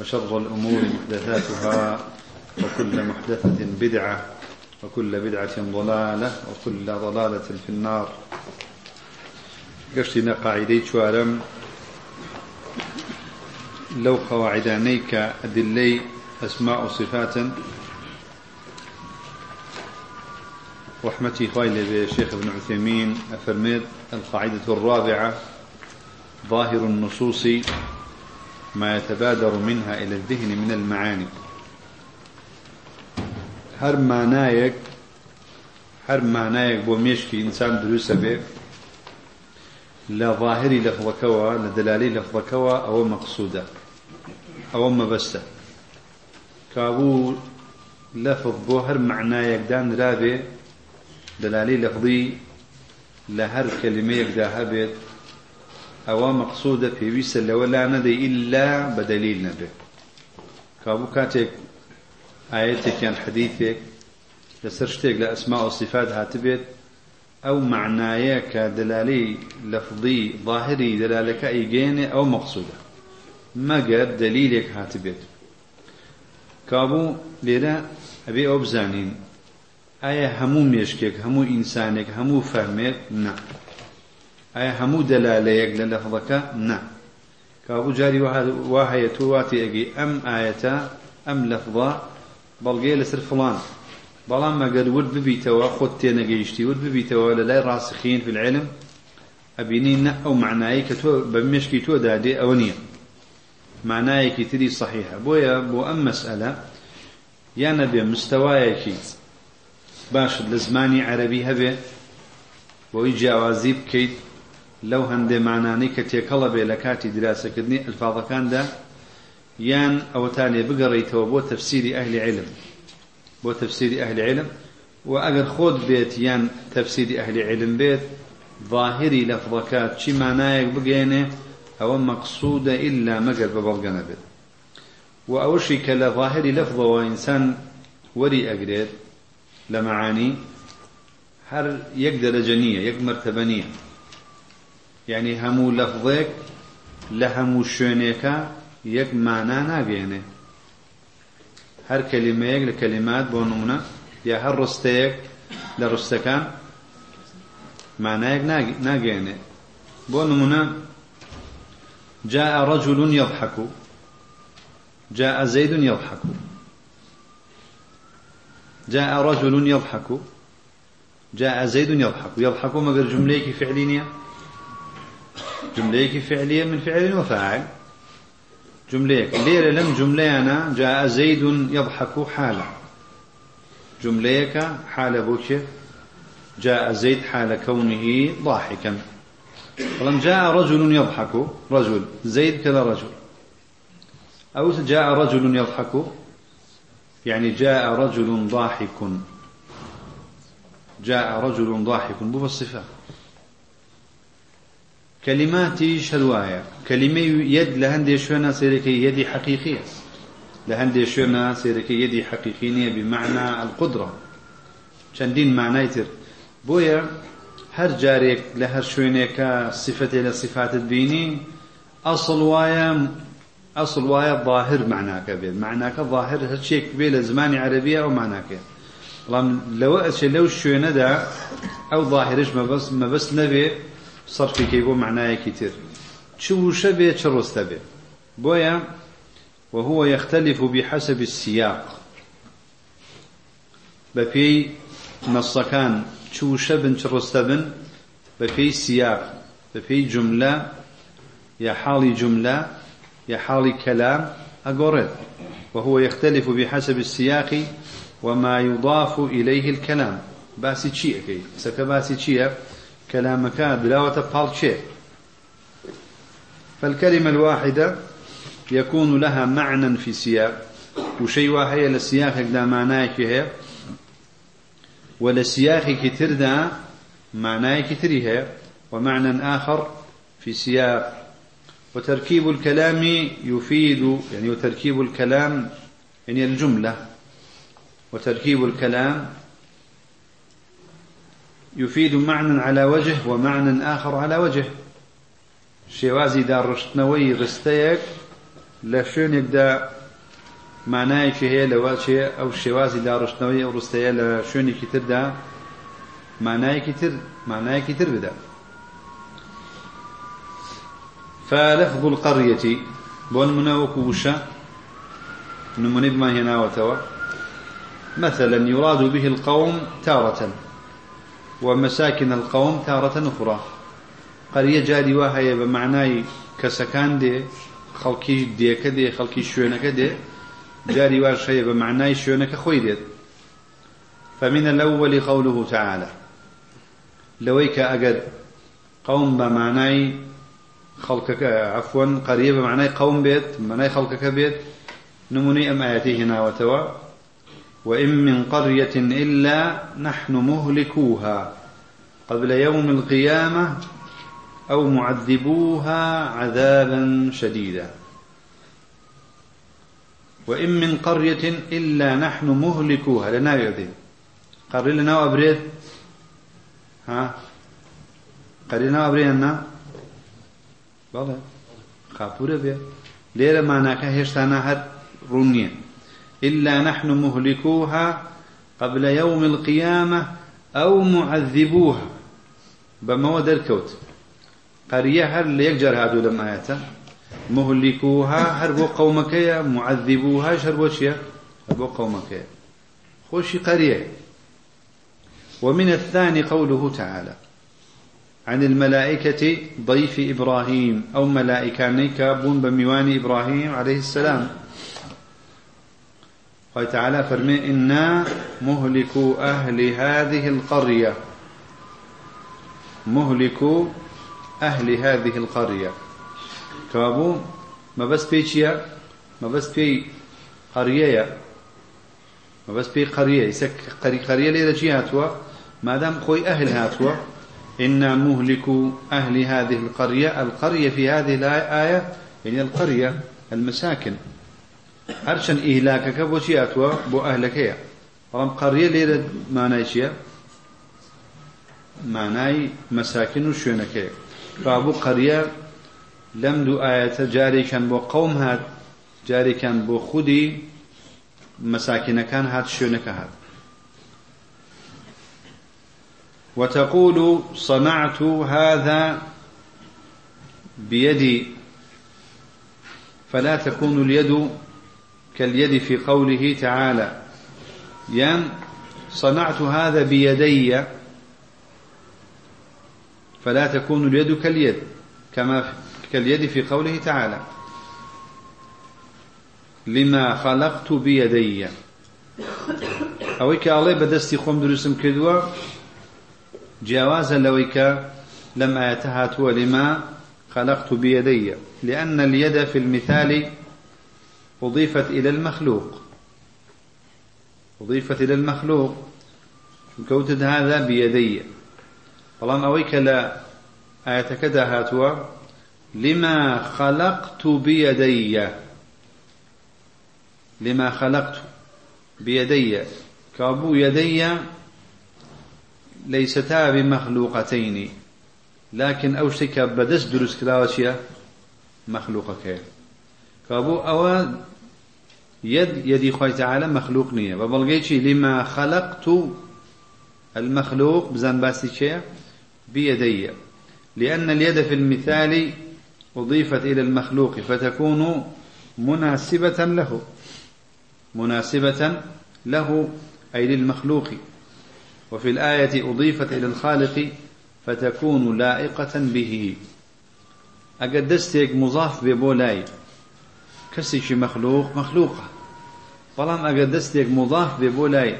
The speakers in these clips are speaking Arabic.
وشر الأمور محدثاتها وكل محدثة بدعة وكل بدعة ضلالة وكل ضلالة في النار. قشتنا قاعدي شوارم لو قواعدانيك أدلي أسماء صفات. رحمتي خايلة بالشيخ ابن عثيمين أفرميد القاعدة الرابعة ظاهر النصوص. ما يتبادر منها إلى الذهن من المعاني. هر معنايك هر معنايك بو ميشكي إنسان دروسة به لا ظاهري لفظكوا لا دلالي لفظكوا أو مقصودة أو مبسة كابو لفظ بو هر معنايك دان رابي دلالي لفظي لهر كلمة أو مقصودة في ويسا لولا ندي إلا بدليل نبي. كابو كاتك آياتك يعني حديثك لسرشتك لأسماء وصفات هاتبت أو معنايك دلالي لفظي ظاهري دلالك أيجين أو مقصودة. ما قد دليلك هاتبت كابو ليرا أبي أبزانين آية همو ميشكك همو إنسانك همو ئایا هەموو دەلالەیەک لە لەفظەکە؟ نا کابوو جاری وا هەیە تۆ واتی ئەگەی ئەم ئاەتە ئەم لەفظە بەڵگەیە لەسەر فڵان بەڵام مەگەر ورد ببیتەوە خۆت تێنەگەیشتی ورد ببیتەوە لە لای ڕاسخین في العلم ئەبینی نە ئەو معنایی کە تۆ بە مشکی تۆ دادێ ئەوە نییە. معنایەکی تری صحیحە. بۆیە بۆ ئەم مەسئلە یا نەبێ مستەوایەکی باش لە زمانی عەرەبی هەبێ بۆی جیاوازی بکەیت لەو هەندێ مانانەی کە تێکەڵە بێ لە کاتی دراسەکردنی ئەلفاظەکاندا یان ئەوەتانێ بگەڕیتەوە بۆ تەفسیری ئەهلی علم بۆ تەفسیری ئەهلی علم و ئەگەر خۆت بێت یان تەفسیری ئەهلی علم بێت ظاهری لەفظەکە چی مانایەک بگەێنێ ئەوە مەقصودە ئللا مەگەر بە بەڵگەنە بێت و ئەوەشی کە لە ظاهری لەفظەوە ئینسان وەری ئەگرێت لە مەعانی هەر یەک دەرەجە نییە یەک مرتبە نییە. يعني همو لفظك لهمو شونيكا يك معنى ناقينه هر كلمة يك لكلمات بونمنا يا هر رستيك لرستكان معناك ناقينه بونمنا جاء رجل يضحك. جاء زيد يضحك. جاء رجل يضحك. جاء زيد يضحك. يضحك مقر جمليك فعلية جمليك فعلية من فعل وفاعل. جمليك. ليلة لم جملينا جاء زيد يضحك حالة جمليك حال بوك جاء زيد حال كونه ضاحكا. ولم جاء رجل يضحك. رجل. زيد كذا رجل. أو جاء رجل يضحك. يعني جاء رجل ضاحك. جاء رجل ضاحك. بو الصفة. كلماتي شدوايا كلمة يد لهندي شونا سيركي يدي حقيقية لهندي شونا سيركي يدي حقيقية بمعنى القدرة. شندين معنى يتر. بويا هر جاريك لهر شوينيك صفة لصفات الديني أصل وايا أصل وايا ظاهر معناك بيه معناك ظاهر هالشيء بيه زمان عربية أو معناك. لو لو شو ندا أو ظاهرش ما بس ما بس نبي صرفي كيبو معناه كتير شو شبه شرست به بويا وهو يختلف بحسب السياق. بفي نصكان شو شبن شرستبن بفي سياق بفي جملة يا حالي جملة يا حالي كلام أقرد وهو يختلف بحسب السياق وما يضاف إليه الكلام. باسي چی ئەەکەی؟ سەکە باسی چییە؟ کەلامەکە دراوەتە پاڵچێ فالكلمة الواحدة يكون لها معنى في سياق وشيء وهي لسياق دا معناه هي ولسياق كتر دا معناه هي ومعنى آخر في سياق وتركيب الكلام يفيد يعني وتركيب الكلام يعني الجملة. وتركيب الكلام يفيد معنى على وجه ومعنى آخر على وجه. شێوازی داڕشتنەوەی ڕستەیەک لە شوێنێکدا مانایەکی هەیە چێ ئەو شێوازی داڕشتنەوەی ئەو ڕستەیە لە شوێنێکی تردا مانایەکی تر مانایەکی تر بدا. فلفظ القرية بون مناوك وشا نمني بما هنا وتوا مثلا يراد به القوم تارة. ومساكن القوم تارة أخرى. وا هەیە بە معنای کەسەکان دێ خەڵکی دێکە دێ خەڵکی شوێنەکە دێ جاری واش بە معنای شوێنەکە خۆی دێت فمن الأول قوله تعالى لويك أجد قوم بمعناي خلقك عفوا قريب بمعناي قوم بيت بمعناي خلقك بيت نمني أم آياته هنا وتوا. وإن من قرية إلا نحن مهلكوها قبل يوم القيامة أو معذبوها عذابا شديدا. وإن من قرية إلا نحن مهلكوها لنا يعذب قرر لنا أبريد ها؟ قرر لنا أبريد أننا؟ بلى خابورة بيه ليرة معناك هشتانا هر رونية إلا نحن مهلكوها قبل يوم القيامة أو معذبوها. بمواد الكوت قرية هر ليكجر هادو لما آياتا. مهلكوها هر بو قومكيا معذبوها هر بو شيا هر بو قومكيا خوشي قرية. ومن الثاني قوله تعالى عن الملائكة ضيف إبراهيم أو ملائكة نيكا بون بميوان إبراهيم عليه السلام. قال تعالى فرمي إنا مهلكوا أهل هذه القرية. مهلكوا أهل هذه القرية. كابو ما بس بيشيا ما بس بي قرية ما بس بي قرية. يسك قرية ليلة جي هاتوا؟ ما دام خوي أهل هاتوا إنا مهلك أهل هذه القرية. القرية في هذه الآية يعني القرية المساكن. هرشن إهلاكك بو شي هاتوا بو أهلك هي رم قرية ليلة معناي شيا معناي مساكن وشونك فابو قرية لم دو آية جاري كان بو قوم هات جاري كان بو خودي مساكن كان هات شونك هات. وتقول صنعت هذا بيدي فلا تكون اليد كاليد في قوله تعالى يعني صنعت هذا بيدي. فلا تكون اليد كاليد كما كاليد في قوله تعالى لما خلقت بيدي. أويك الله بدستي خوم درسم كدوا جوازا لويك لم آياتها لما خلقت بيدي. لأن اليد في المثال أضيفت إلى المخلوق. أضيفت إلى المخلوق. كوتد هذا بيدي. ئەوەی کە لە ئاەتەکەدا هاتووە لما خلقت بيدي. لما خلقت بيدي. كابو يدي ليستا بمخلوقتين. لكن أو شتك بدس دروس كلاوشيا مخلوقك. كابو أو يد يدي خوي تعالى مخلوق نية وبلغيتي لما خلقت المخلوق بزن باسي بيدي. لأن اليد في المثال أضيفت إلى المخلوق فتكون مناسبة له. مناسبة له أي للمخلوق. وفي الآية أضيفت إلى الخالق فتكون لائقة به. أقدستك مضاف ببولاي كسيش مخلوق مخلوقة. بلام أقدستك مضاف ببولاي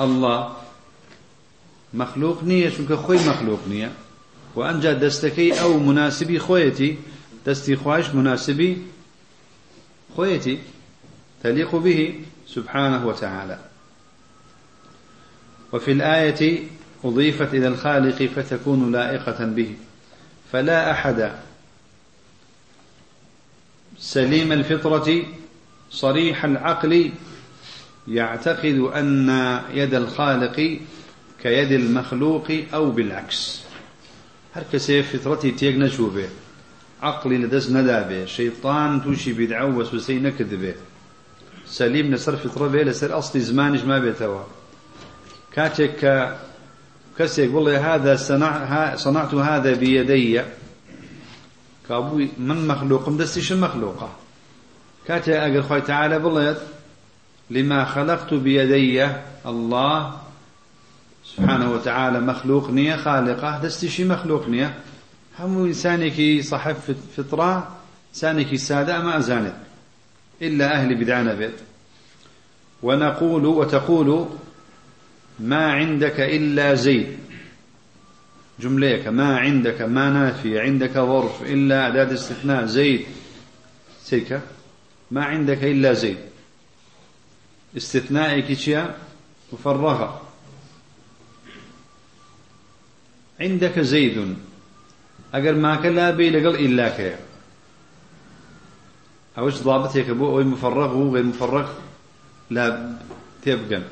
الله مخلوق نییە چونکە خۆی مەخلوق نییە و ئەمجا دەستەکەی ئەو مناسبی خۆیەتی دەستی خوۆش مناسبی خويتي تليق به سبحانه وتعالى وفي الآية أضيفت إلى الخالق فتكون لائقة به فلا أحد سليم الفطرة صريح العقل يعتقد أن يد الخالق كيد المخلوق أو بالعكس. هر كسي فطرتي تيق نشوبه عقلي لدس ندابه شيطان توشي بدعو وسوسي نكذبه سليم نسر فطرة به لسر أصلي زمانش ما بيتوا كاتك كسيك والله هذا صنع صنعت هذا بيدي كابوي من مخلوق دستيش المخلوقة كاتك أقل خوي تعالى بالله لما خلقت بيدي الله سبحانه وتعالى مخلوق نية خالقة دستيشي مخلوق نية. هم إنسانك صاحب فطرة إنسانك سادة ما أزانت. إلا أهل بدعنا بيت. ونقول وتقول ما عندك إلا زيد. جمليك ما عندك ما نافي عندك ظرف إلا أعداد استثناء زيد. سيكا. ما عندك إلا زيد. استثنائك شيء مفرغة. عندك زيد. أجر ما كلا بي لقل إلا كيا أوش ضابطك أبو أو مفرغ وغير مفرغ؟ لا تبقى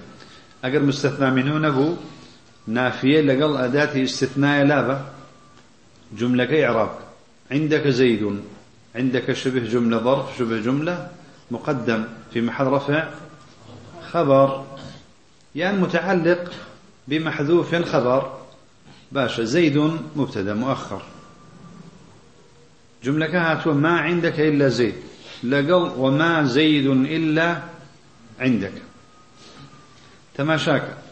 أجر مستثنى منه نبو. نافية لقل أداة استثناء لابا. جملة إعراب. عندك زيد عندك شبه جملة ظرف شبه جملة مقدم. في محل رفع خبر. يعني متعلق بمحذوف خبر. باشا. زيد مبتدأ مؤخر. جملة كهات ما عندك إلا زيد. لقل وما زيد إلا عندك. تماشاك.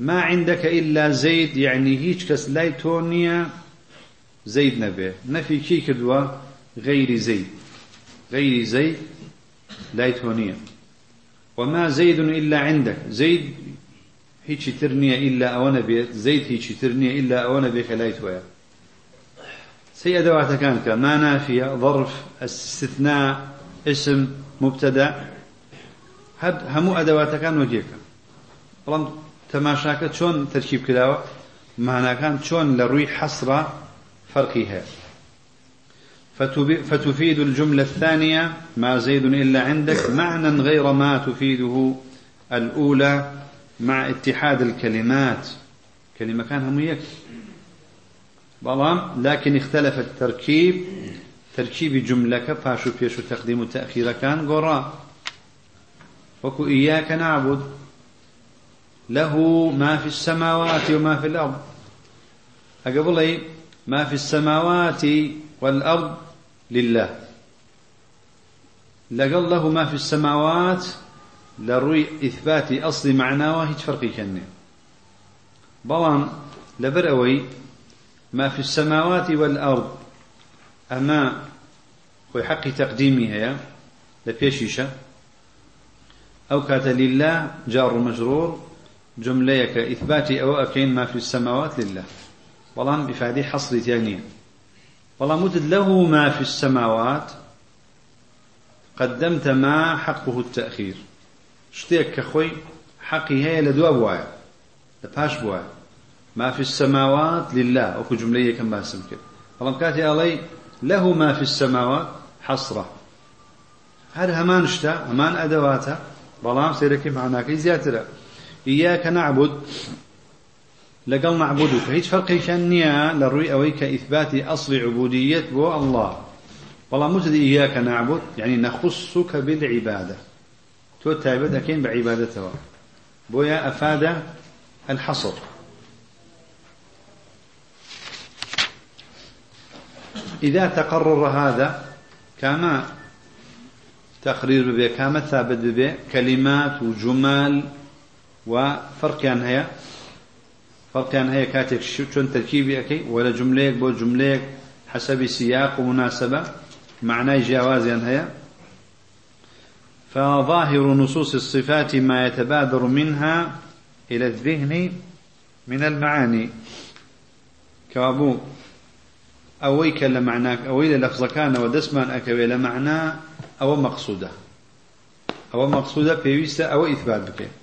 ما عندك إلا زيد يعني هيج كس لايتونيا زيد نبي نفي كي كدوا غير زيد غير زيد لايتونيا وما زيد إلا عندك. زيد هيك ترنية إلا أونا بيت زيد هيك ترنية إلا أونا بيك لايتويا سي أدوات كانت ما نافية ظرف استثناء اسم مبتدا. هب همو أدوات كان وجيك تماشاك شون تركيب كلاوة معنى كان شون لروي حسرة فرقها فتفيد الجملة الثانية ما زيد إلا عندك معنى غير ما تفيده الأولى مع اتحاد الكلمات. كلمة كان هم يك بلام لكن اختلف التركيب تركيب جملة فاشو بيشو تقديم التأخير كان قراء وكو إياك نعبد له ما في السماوات وما في الأرض. أقبل ما في السماوات والأرض لله. لقل له ما في السماوات لروي إثبات أصل معناه هيج فرقي كنه بلان لبر أوي ما في السماوات والأرض. أما خوي حق تقديمها لبيشيشة. أو كات لله جار مجرور. جملة إثبات أو أكين ما في السماوات لله. بلان بفادي حصر ثانية والله مدد له ما في السماوات. قدمت ما حقه التأخير. شتيك كخوي حقي هي لدو بوايا لباش بوايا ما في السماوات لله. أو جملية كم باسم طبعا كاتي علي له ما في السماوات حصرة. هل همان شتا همان أدواتا بلام سيرك معناك زيادة إياك نعبد لقل نعبدك. هيج فرقي كان لروي أويك إثبات أصل عبودية بو الله. والله مجد إياك نعبد يعني نخصك بالعبادة. تو تايبد أكين بعبادته. بويا أفاد الحصر. إذا تقرر هذا كما تقرير به كما ثابت به كلمات وجمال وفرق يعني هي فرق يعني هي كاتك شون تركيبي أكي ولا جمليك بو جمليك حسب سياق ومناسبة. معناه جواز يعني هي فظاهر نصوص الصفات ما يتبادر منها إلى الذهن من المعاني. كابو أويك لمعناك أوي لفظ كان ودسمان أكوي لمعنى أو مقصودة. أو مقصودة بيويسة أو إثبات بك.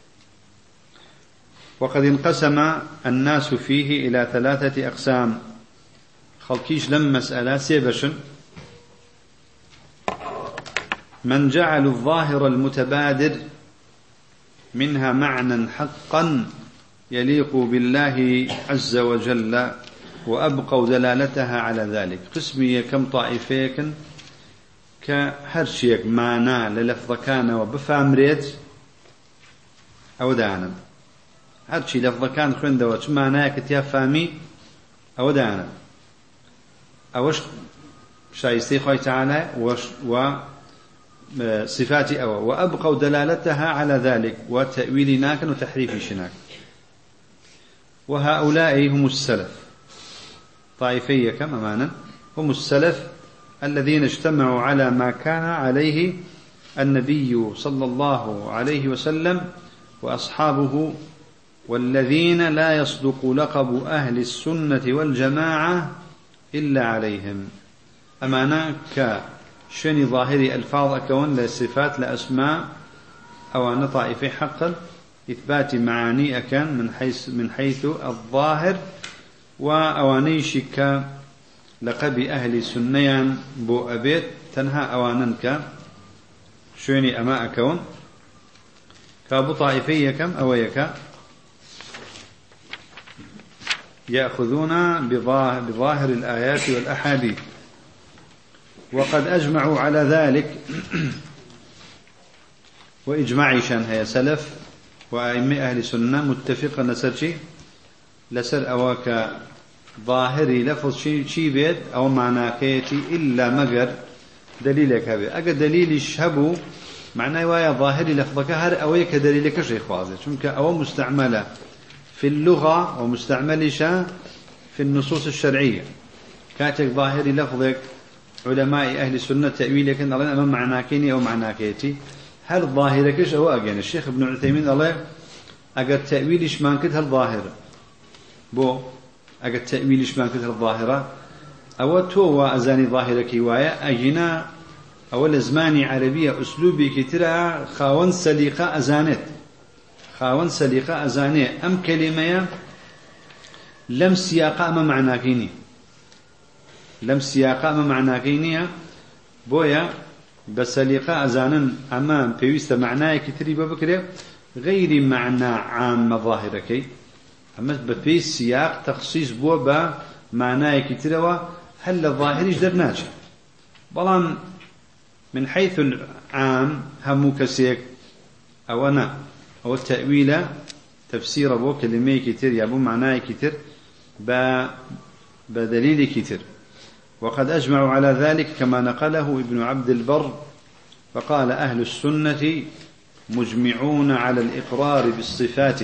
وقد انقسم الناس فيه إلى ثلاثة أقسام. خلقيش لم مسألة سيبشن. من جعل الظاهر المتبادر منها معنى حقا يليق بالله عز وجل وأبقوا دلالتها على ذلك. قسمي كم طائفيك كهرشيك معنا للفظ كان وبفامريت أو دانا هرشي لفظ كان خوندەوە چ مانایەکە تیا فامی ئەوە دانا. ئەوەش شایستەی تعالى؟ و صفات أو. وأبقوا دلالتها على ذلك. وتأويل ناك وتحريف شناك. وهؤلاء هم السلف. طائفية كم أمانا؟ هم السلف الذين اجتمعوا على ما كان عليه النبي صلى الله عليه وسلم وأصحابه والذين لا يصدق لقب أهل السنة والجماعة إلا عليهم. أمانا كشني ظاهري ألفاظ أكون لصفات لأسماء أو أن طائفي حقا إثبات معاني أكان من حيث, من حيث الظاهر وأوانيشك لقب أهل سنيان بو أبيت تنهى أواننك شوني أما أكون. كابو طائفية كم أويك يأخذون بظاهر الآيات والأحاديث. وقد أجمعوا على ذلك. وإجماع شان هي سلف وأئمة أهل السنة متفقا لسر لسر أواك ظاهري لفظ شي شي بيت أو معناكيتي إلا مقر دليلك هذا أجا دليل الشهبو معناه ويا ظاهري لفظك هر أويك دليلك شيخ واضح شمك أو مستعملة في اللغة ومستعملشة في النصوص الشرعية. كاتك ظاهري لفظك علماء أهل السنة تأويلك أن الله أمام معناكيني أو معناكيتي. هل ظاهرك أو أجن الشيخ ابن عثيمين الله أجد تأويلش ما كنت هل ظاهر بو أجد تأويلش ما كنت هل ظاهرة؟ أو تو أزاني ظاهرك وايا أجنا أول زماني عربية أسلوبي كتيرا خاون سليقة أزانت. خاون سليقة أزاني أم كلمة لم سياقة أما معناكيني لم سياقة أما معناكيني بويا بسليقة أزانا أما بيوست معناه كتري ببكري غير معنى عام ظاهرك أما بفي سياق تخصيص بو بمعناه كتري هل الظاهر درناش بلان من حيث العام هم كسيك أو أنا أو التأويل تفسير بو كلمة كتير يا بو معناه كتير بدليل كتير. وقد أجمعوا على ذلك كما نقله ابن عبد البر فقال أهل السنة مجمعون على الإقرار بالصفات.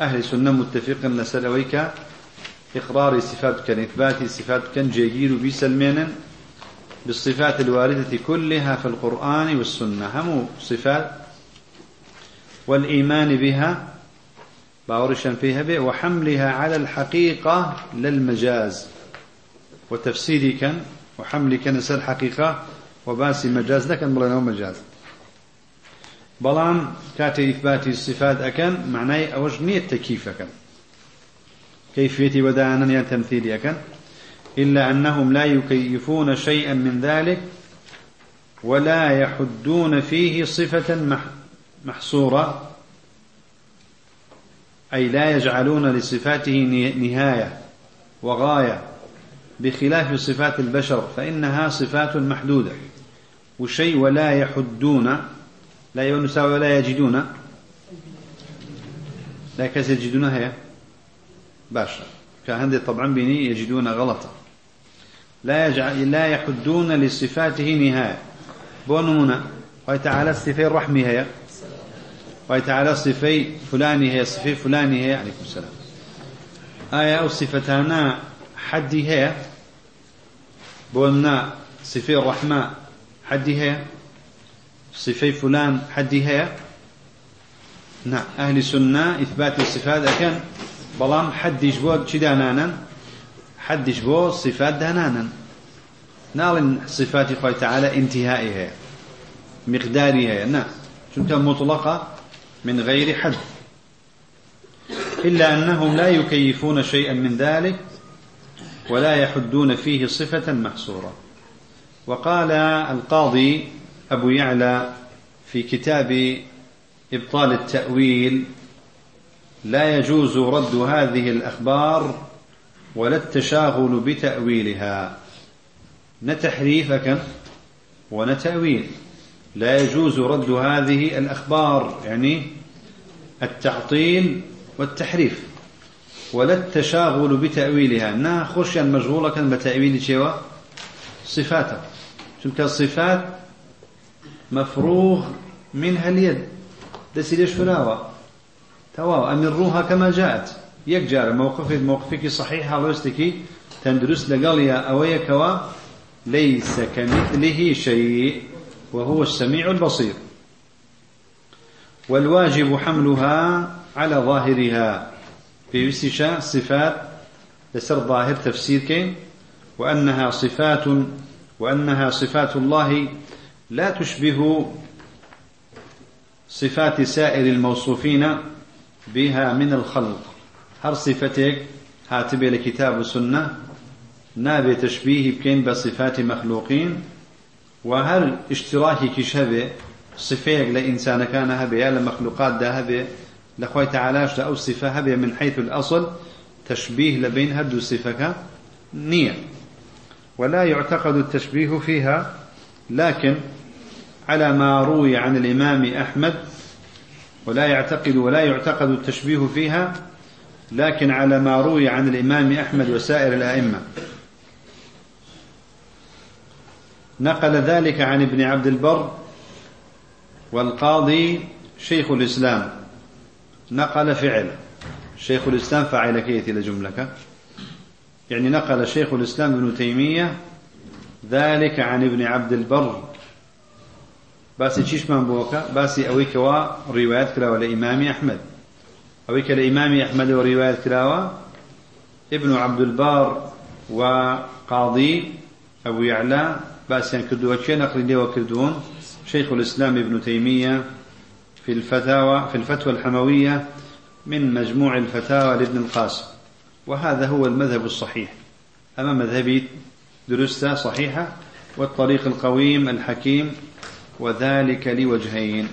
أهل السنة متفقين لسلويك إقرار صفات كان إثبات صفات كان جيجير بسلمين بالصفات الواردة كلها في القرآن والسنة. هم صفات والإيمان بها باورشا فيها به وحملها على الحقيقة للمجاز. وتفسيري كان وحملي كان سر الحقيقة وباسي مجاز لكن بلانه مجاز. بلان كاتي إثبات الصفات أكن معناه أوج نية تكييف أكن. كيفية ودانا يا تمثيل أكن. إلا أنهم لا يكيفون شيئا من ذلك ولا يحدون فيه صفة محصورة أي لا يجعلون لصفاته نهاية وغاية بخلاف صفات البشر فإنها صفات محدودة. والشيء ولا يحدون لا ينسى ولا يجدون. لا كاس يجدون هي؟ باشا. كهندي طبعا بني يجدون غلطة لا يجعل لا يحدون لصفاته نهاية. بونمنا وتعالى صفي الرحمة هي. وتعالى صفي فلان هي صفي فلان هي عليكم السلام. آية أو صفتانا حدي هي بولنا صفي الرحمة حدي هي صفي فلان حدي هي. نعم أهل سنة إثبات الصفات أكن بلام حد يجبو دانانا؟ حد يجبو صفات دانانا. نال صفات الله تعالى انتهائها مقدارها نعم چونك مطلقة؟ من غير حد. إلا أنهم لا يكيفون شيئا من ذلك ولا يحدون فيه صفة محصورة. وقال القاضي أبو يعلى في كتاب إبطال التأويل لا يجوز رد هذه الأخبار ولا التشاغل بتأويلها. نتحريفك ونتأويل. لا يجوز رد هذه الأخبار يعني التعطيل والتحريف ولا التشاغل بتأويلها. نا خشيا مشغولة بتأويل شيء صفاته تلك الصفات مفروغ منها اليد. دسي ليش فلاوة؟ تواو. أمروها كما جاءت. يكجار موقف موقفك صحيح لوستك تندرس لقاليا أويكوا ليس كمثله شيء. وهو السميع البصير. والواجب حملها على ظاهرها. في وسشا صفات لسر ظاهر تفسير كين وأنها صفات وأنها صفات الله لا تشبه صفات سائر الموصوفين بها من الخلق. هر صفتك هاتبه لكتاب السنة نابي تشبيه بكين بصفات مخلوقين وهل اشتراكي كشبه صفيك لإنسان كان هبه لمخلوقات ده هبه لخوي تعالاش أو صفة هبه من حيث الأصل تشبيه لبين هدو صفك نية ولا يعتقد التشبيه فيها لكن على ما روي عن الإمام أحمد ولا يعتقد ولا يعتقد التشبيه فيها لكن على ما روي عن الإمام أحمد وسائر الأئمة. نقل ذلك عن ابن عبد البر والقاضي شيخ الإسلام. نقل فعل. شيخ الإسلام فعل كيتي لجملك يعني نقل شيخ الإسلام ابن تيمية ذلك عن ابن عبد البر. باسي چیش من بوكا؟ باسي أويك وا روايات كلاوة لإمام أحمد. أويك لإمام أحمد وروايات كلاوة ابن عبد البار وقاضي أبو يعلى باسيان كردوا كي نقل لي وكردون شيخ الإسلام ابن تيمية في الفتاوى في الفتوى الحموية من مجموع الفتاوى لابن القاسم. وهذا هو المذهب الصحيح. أما مذهبي درسته صحيحة والطريق القويم الحكيم وذلك لوجهين.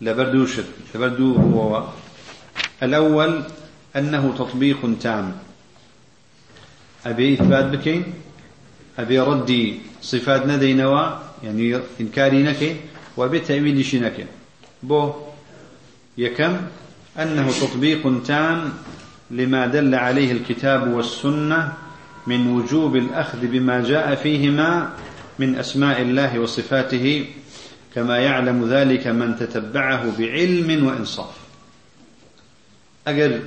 لبردو شر لبردو هو. الأول أنه تطبيق تام. أبي إثبات بكين؟ أبي ردي. صفات ندينوا يعني إنكاري نكي وأبي تأويل شنك بو يكم أنه تطبيق تام لما دل عليه الكتاب والسنة من وجوب الأخذ بما جاء فيهما من أسماء الله وصفاته كما يعلم ذلك من تتبعه بعلم وإنصاف. أجل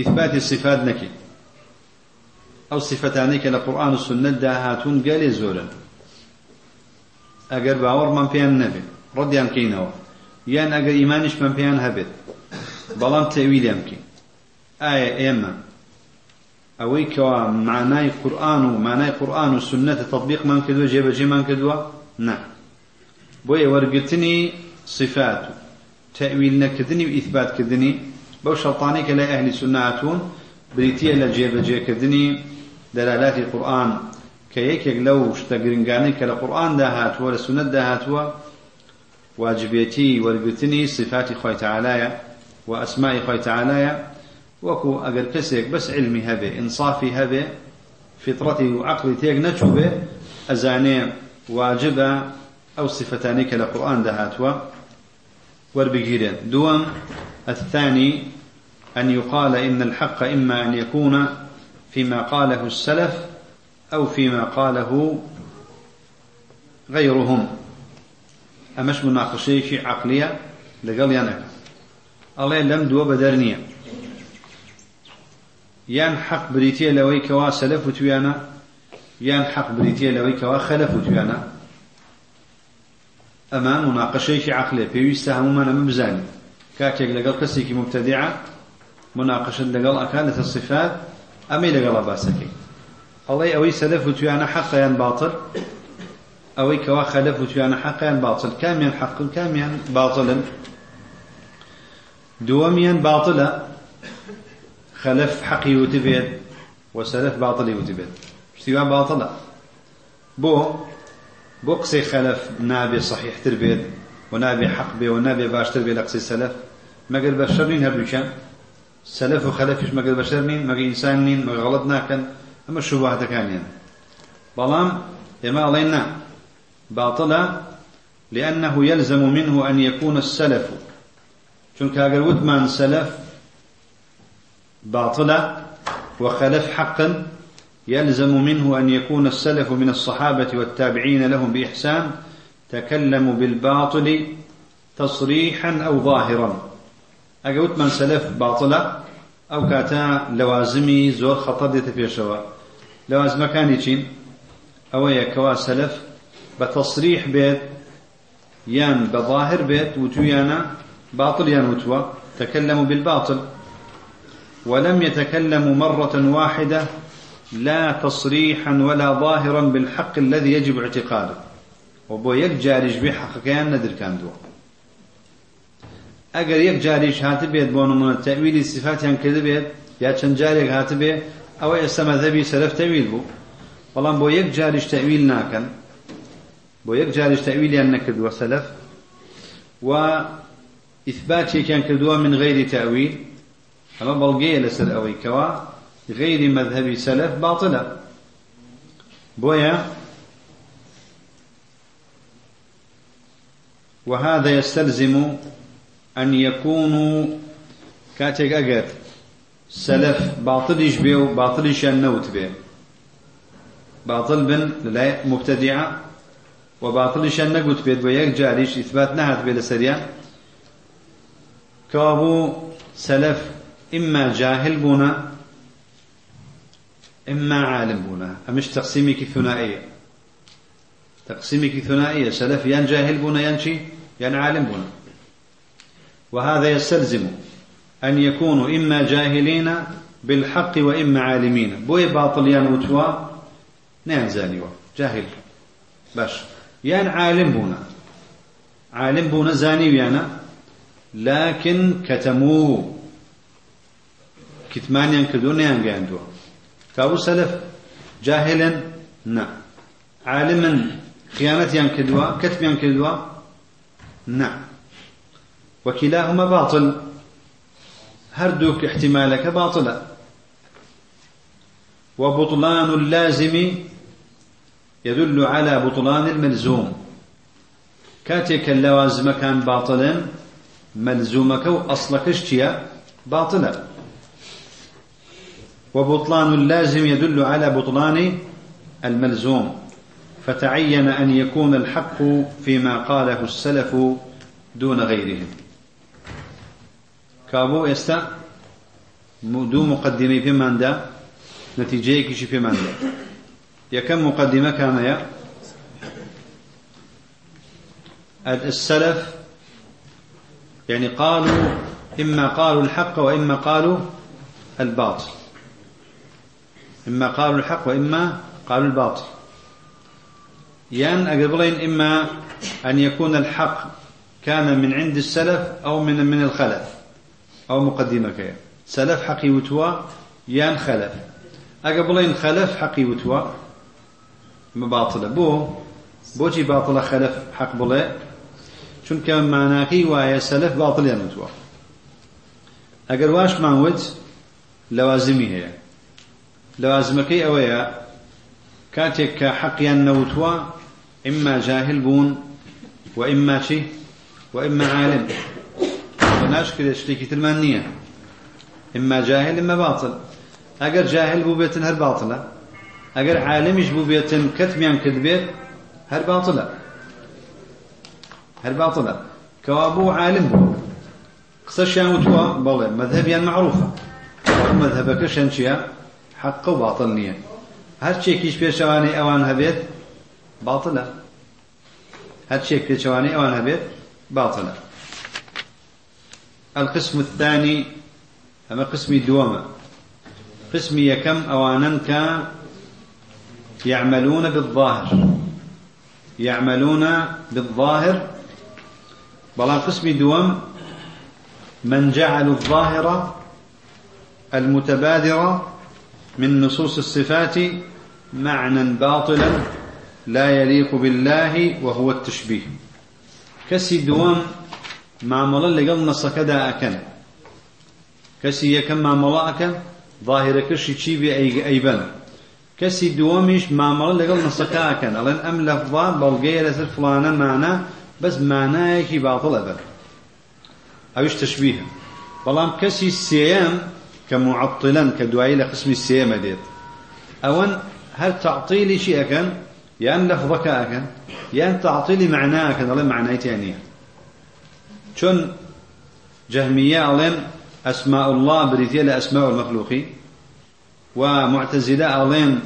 إثبات الصفات نكي. أو صفتانك لقرآن السنة داهاتون قال زولا. أجل باور من فيها النبي ردي عن كينوا يان أجل إيمانش من فيها هبت. بلان تأويل يمكن. آية إما أويك معناي قرآن ومعناي قرآن والسنة تطبيق من كدوا جيب جي من كدوا؟ نعم. بوي ورقتني صفات. تأويل نكدني وإثبات كدني. بو شرطاني كلا أهل سناتون بريتيا لجيب جي كدني. دلالات القرآن كيك لو كلا قرآن داهات ولا سنة داهات واجبيتي ورقتني صفات خوي تعالى وأسماء خوي تعالى وكو أقل كسيك بس علمي هبه إنصافي هبه فطرتي وعقلي تيك نتشوبه أزاني واجبة أو صفتان كالقرآن دهاتوا وربجيرين دوم الثاني أن يقال إن الحق إما أن يكون فيما قاله السلف أو فيما قاله غيرهم. أمش مناقشة عقلية؟ لقال ينك الله لم دو بدرنية. يان حق بريتيا لوي كوا سلف يان حق بريتيا لوي كوا خلف أما مناقشة في عقله بيويستا هموما مبزاني كاتيك لقل كسيكي مبتدعة مناقشة لقل أكادة الصفات أمي لقل باسكي الله أوي سلف وتويانا حق يان باطل أو كوا خلف وتيانا حقا باطل كاميا حق كاميا باطلا دوميا باطلا خلف حقي وتبيت وسلف باطلي وتبيت اشتباه باطلا بو بو قسي خلف نابي صحيح تربيت ونابي حق بي ونابي باش تربيت لقسي سلف ما قال بشر نين هردوشان سلف وخلفش ما قال بشر ما إنسان نين ما غلط ناكن أما الشبهات كان يعني بلام إما علينا باطلة لأنه يلزم منه أن يكون السلف. چونك اگر ودمان سلف باطلة وخلف حقا يلزم منه أن يكون السلف من الصحابة والتابعين لهم بإحسان تكلموا بالباطل تصريحا أو ظاهرا. أقوت من أو كاتا لوازمي زور خطر ديت في الشواء لوازم كان يشين أو يكوا سلف بتصريح بيت يان بظاهر بيت وتويانا باطل يان وتوا تكلموا بالباطل. ولم يتكلموا مرة واحدة لا تصريحا ولا ظاهرا بالحق الذي يجب اعتقاده. وبو يك بحق كان ندر كان دو يك جاريش هات بيت بون من التأويل الصفات يعني كذا بيت يا چند جاريك هات بيت أو اسم ذبي سلف تأويل بو. بو يك جاريش تأويل ناكن بو يك جاريش تأويل يعني نكدوا سلف. وإثبات كان كدوا من غير تأويل أما بلغي لسر أوي كوا غير مذهب سلف باطلة. بويا وهذا يستلزم أن يكونوا كاتك أجر سلف باطل يشبه باطل يشنوت به باطل بن لا مبتدعة. وباطل يشنقوت به ويك جاريش إثبات نهت به لسريا كابو سلف إما جاهل بنا إما عالم بنا أمش تقسيمك ثنائية. تقسيمك ثنائية. سلف ين جاهل بنا ينشي ين عالم بنا وهذا يستلزم أن يكونوا إما جاهلين بالحق وإما عالمين. بوي باطل ين وتوا نعم زانيوا جاهل. باش. ين عالم بنا عالم بنا زاني ويانا. لكن كتموه كتمانيان كردو نيان قاندو كابو سلف. جاهلا؟ نا. عالما خيانتيان كدوا كتبيان كدوا نا. وكلاهما باطل. هردوك احتمالك باطلا. وبطلان اللازم يدل على بطلان الملزوم. كاتك اللوازم كان باطلا ملزومك وأصلك اشتيا باطلا. وبطلان اللازم يدل على بطلان الملزوم. فتعين أن يكون الحق فيما قاله السلف دون غيرهم. كابو استا دو مقدمي في ماندا نتيجة كشي في ماندا. يا كم مقدمة كان يا؟ السلف يعني قالوا إما قالوا الحق وإما قالوا الباطل. إما قالوا الحق وإما قالوا الباطل. يان أقبلين إما أن يكون الحق كان من عند السلف أو من من الخلف. أو مقدمة كيا سلف حقي وتوا يان خلف. أقبلين خلف حقي وتوا مباطلة بو بوجي باطلة خلف حق بڵێ چونکە ماناکەی وایە سەلف باڵیان وتووە ئەگەر واشمان وت لەوازمی هەیە لوازمەکەی ئەوەیە کاتێک کە حەقیان نەوتووە ئیما جاهل بوون و ئیما چی و عالم ناشکرێت شتێکی ترمان نییە. جاهل ئمە باطل. ئەگەر جاهل بوو بێتن هەر باطلە. ئەگەر عالمیش بوو بێتن کەتمیان کرد بێت هەر باطلە. هەر باطلە. کەوا بوو عالم بوو. قسەشیان وتووە بەڵێ مەذهبیان معروفە. مەذهبەکەشیان چییە؟ حق و باطل نییە. هەر چێکیش پێشەوانەی ئەوان هەبێت باطلە. هەر چێک پێچەوانەی ئەوان هەبێت باطلە. القسم الثاني أما قسمي دوما قسمي يكم أوانا يعملون بالظاهر. يعملون بالظاهر. بلا قسم دوم من جعل الظاهر المتبادر من نصوص الصفات معنى باطلا لا يليق بالله وهو التشبيه. كسي دوام معاملة لقل نصكدا أكن. كسي يكن معاملة أكن ظاهر كشي تشيبي أي أيبان كسي دوامش معاملة لقل نصكا أكن. ألين أم لفظا بلغي لسر فلانا معنى بس معناه كي باطل أبدا أوش تشبيه. بلام كسي السيام كمعطلا كدعي لقسم السيام ديت. أون هل تعطيلي شيء أكن يان لفظك أكن يان تعطيلي معناه أكن ألين معناه شون جهمية ألين أسماء الله بريتيا لأسماء المخلوقين ومعتزلة ألين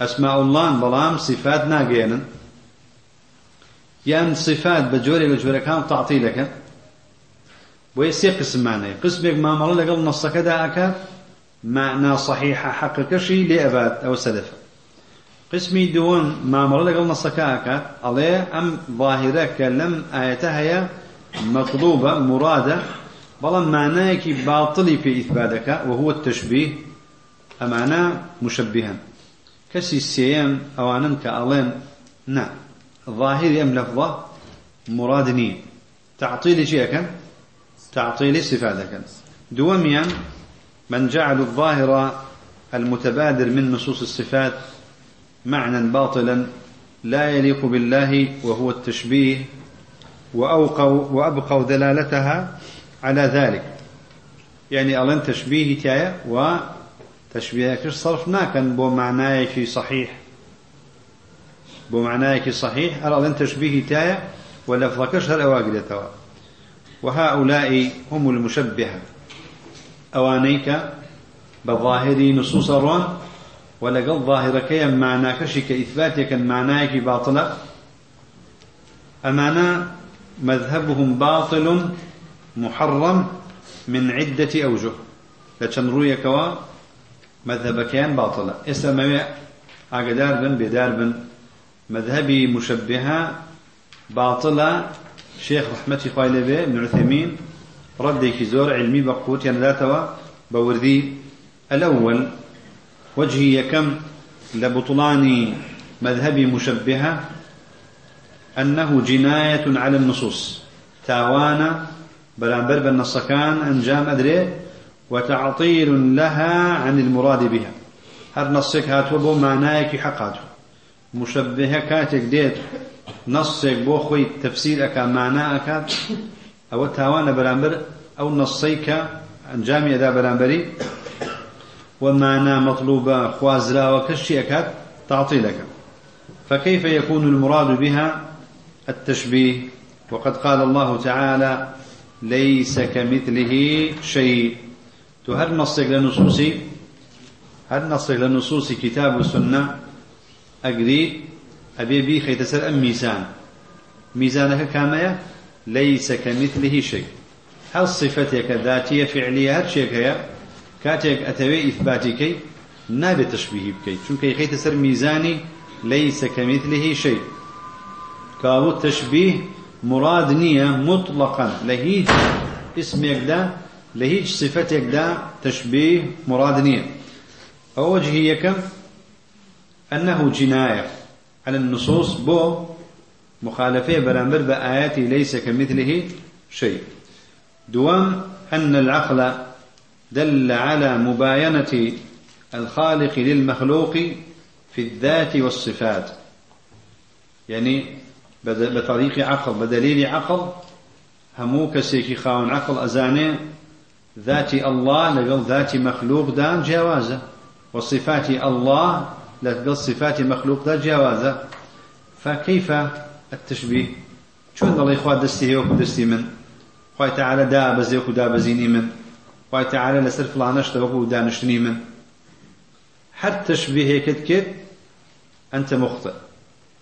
أسماء الله بلام صفات ناقينا يان صفات بجوري بجوري كان تعطيلك ويسي قسم معنى قسمك ما مر لقل نصك داك معنى صحيحة حق كشي لأبات أو سلف قسمي دون ما مر لقل نصك أكا عليه أم ظاهرة كلم آيتها هي مطلوبة مرادة. بل معناك باطل في إثباتك وهو التشبيه. أمانا مشبها كسي السيام أو أنك ألين نعم. ظاهر أم لفظة مرادني تعطيل شيء كان تعطيل صفاتك. دوميا من جعل الظاهر المتبادر من نصوص الصفات معنى باطلا لا يليق بالله وهو التشبيه. وأوقوا وأبقوا دلالتها على ذلك. يعني ألن تشبيه تايا وتشبيه صرف ناكن بو معناه صحيح. بو معناه صحيح ألن تشبيه تايا ولفظكش هل أواقدتوا وهؤلاء هم المشبهة. أوانيك بظاهر نصوص الرون ولقل ظاهرك معناك شك إثباتك معناك باطلة. أمانا مذهبهم باطل محرم من عدة أوجه. لكن رويك مذهب كان باطلة. اسمه أقدار بن بدار بن. مذهبي مشبهة باطلة شيخ رحمتي خوالي به ابن عثيمين رديك زور علمي بقوت. يعني ذاتوا بوردي الأول. وجهي يكم لبطلان مذهبي مشبهة أنه جناية على النصوص. تاوانا برانبر بالنصكان أنجام أدري وتعطيل لها عن المراد بها. هر نصك هاتوا بو معناك حقاته مشبهة كاتك ديت. نصك بو خوي تفسير أكا معنى أكا أو تاوانا برانبر أو نصيك أنجامي أدا برانبري ومعنى مطلوبة خوازرا وكشي أكاد تعطيلك. فكيف يكون المراد بها؟ التشبيه. وقد قال الله تعالى ليس كمثله شيء. هل نصك لنصوصي هل نصك لنصوص كتاب والسنة أقري أبي بي خيتسر أم ميزان ميزانك كامية ليس كمثله شيء. هل صفتك ذاتية فعلية هل شيء كاتك أتوي إثباتك نابي تشبيه بكي چونك خيتسر ميزاني ليس كمثله شيء. كاو التشبيه مراد نية مطلقا. لهيج اسمك دا لهيج صفتك دا تشبيه مراد نية. أو وجهيك أنه جناية على النصوص بو مخالفة برامبر بآيات ليس كمثله شيء. دوام أن العقل دل على مباينة الخالق للمخلوق في الذات والصفات. يعني بطريق عقل بدليل عقل همو كسيكي خاون عقل أزاني ذات الله لقل ذات مخلوق دان جوازه وصفات الله لقل صفات مخلوق دان جوازه فكيف التشبيه شون الله إخوة دستي هو دستي من؟ خوي تعالى دا بزي وكو دا بزيني من. خوي تعالى لسر فلانش توكو دا نشتني من. حتى تشبيه كد كد أنت مخطئ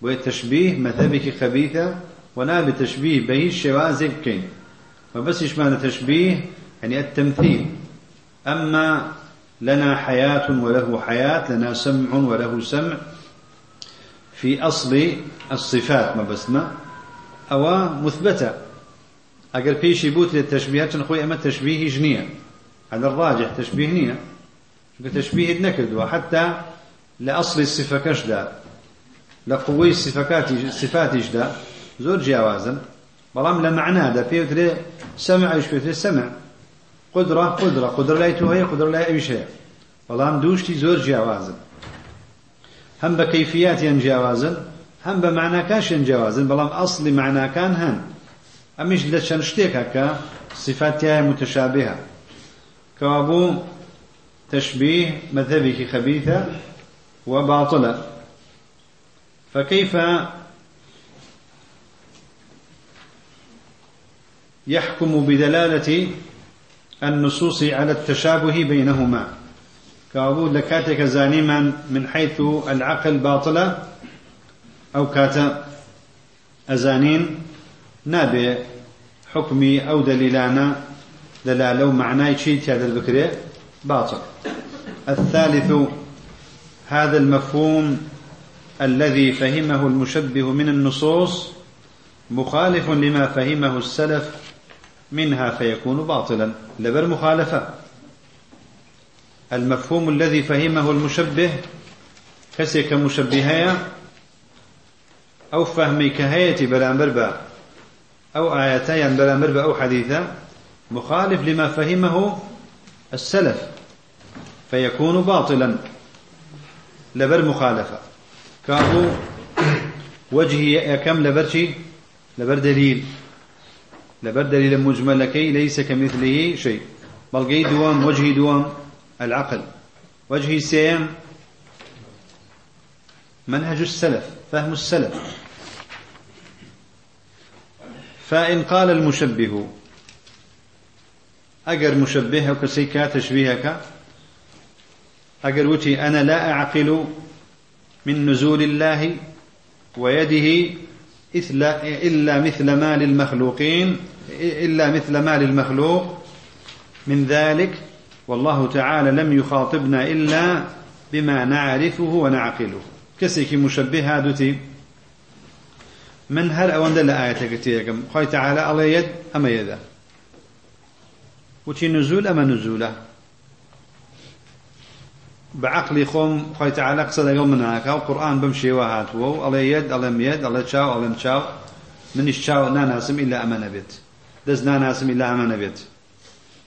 وتشبيه مذهبك خبيثة ونا بتشبيه به الشوازك كين وبس إيش معنى تشبيه؟ يعني التمثيل. أما لنا حياة وله حياة لنا سمع وله سمع. في أصل الصفات ما بسمة أو مثبتة. أقل بيشي بوت للتشبيهات نخوي أما تشبيه جنية. هذا الراجح تشبيه نية. تشبيه نكد وحتى لأصل الصفة كشدا. لە قوەی سفاتیشدا زۆر جیاوازن بەڵام لە معنادا پێوترێ سەمعش پێوترێ سەمع. قدرە قدرە قدر لای تو هەیە قدر لای ئەویش هەیە. بەڵام دووشتی زۆر جیاوازن هەم بە کەیفیاتیان جیاوازن هەم بە معناکانشیان جیاوازن. بەڵام ئەسڵی معناکان هەن. ئەمیش لە چەند شتێکە کە صفاتیایە متشابهە. کەوا بوو تشبیه مذهبێکی خەبیثە و باطلە. فكيف يحكم بدلالة النصوص على التشابه بينهما؟ كابو لكاتك زانيما من حيث العقل باطلة أو كات أزانين نابي حكمي أو دليلانا دلالة معناه شيء هذا البكري باطل. الثالث هذا المفهوم الذي فهمه المشبه من النصوص مخالف لما فهمه السلف منها فيكون باطلا. لبر مخالفة. المفهوم الذي فهمه المشبه كسك مشبهية أو فهمي كهية بلا مربع أو آيتين بلا مربع أو حديثة مخالف لما فهمه السلف فيكون باطلا. لبر مخالفة. كابو وجهي كم؟ لبرشي؟ لبر دليل. لبر دليل مجمل كي ليس كمثله شيء. بل دوام وجهي دوام العقل. وجهي سيم منهج السلف فهم السلف. فإن قال المشبه أجر مشبهك كسيكا تشبيهك أجر وتي أنا لا أعقل من نزول الله ويده إلا مثل ما للمخلوقين إلا مثل ما للمخلوق من ذلك والله تعالى لم يخاطبنا إلا بما نعرفه ونعقله. كسيك مشبه هادتي من هل أوند آية كتيركم خوي تعالى الله يد أما يدا. وتي نزول أما نزولة. بعقلی خۆم خۆیتەعاە قسە لەگەڵ منناکە و قورآان بم شێوە هاتووە و ئەڵێ یەد ئەڵێم یەد ئەڵێ چاو ئەڵێم چاو. منیش چاو ناناسم ئیلا ئەمە نەبێت. دەست ناناسم ئیلا ئەمە نەبێت.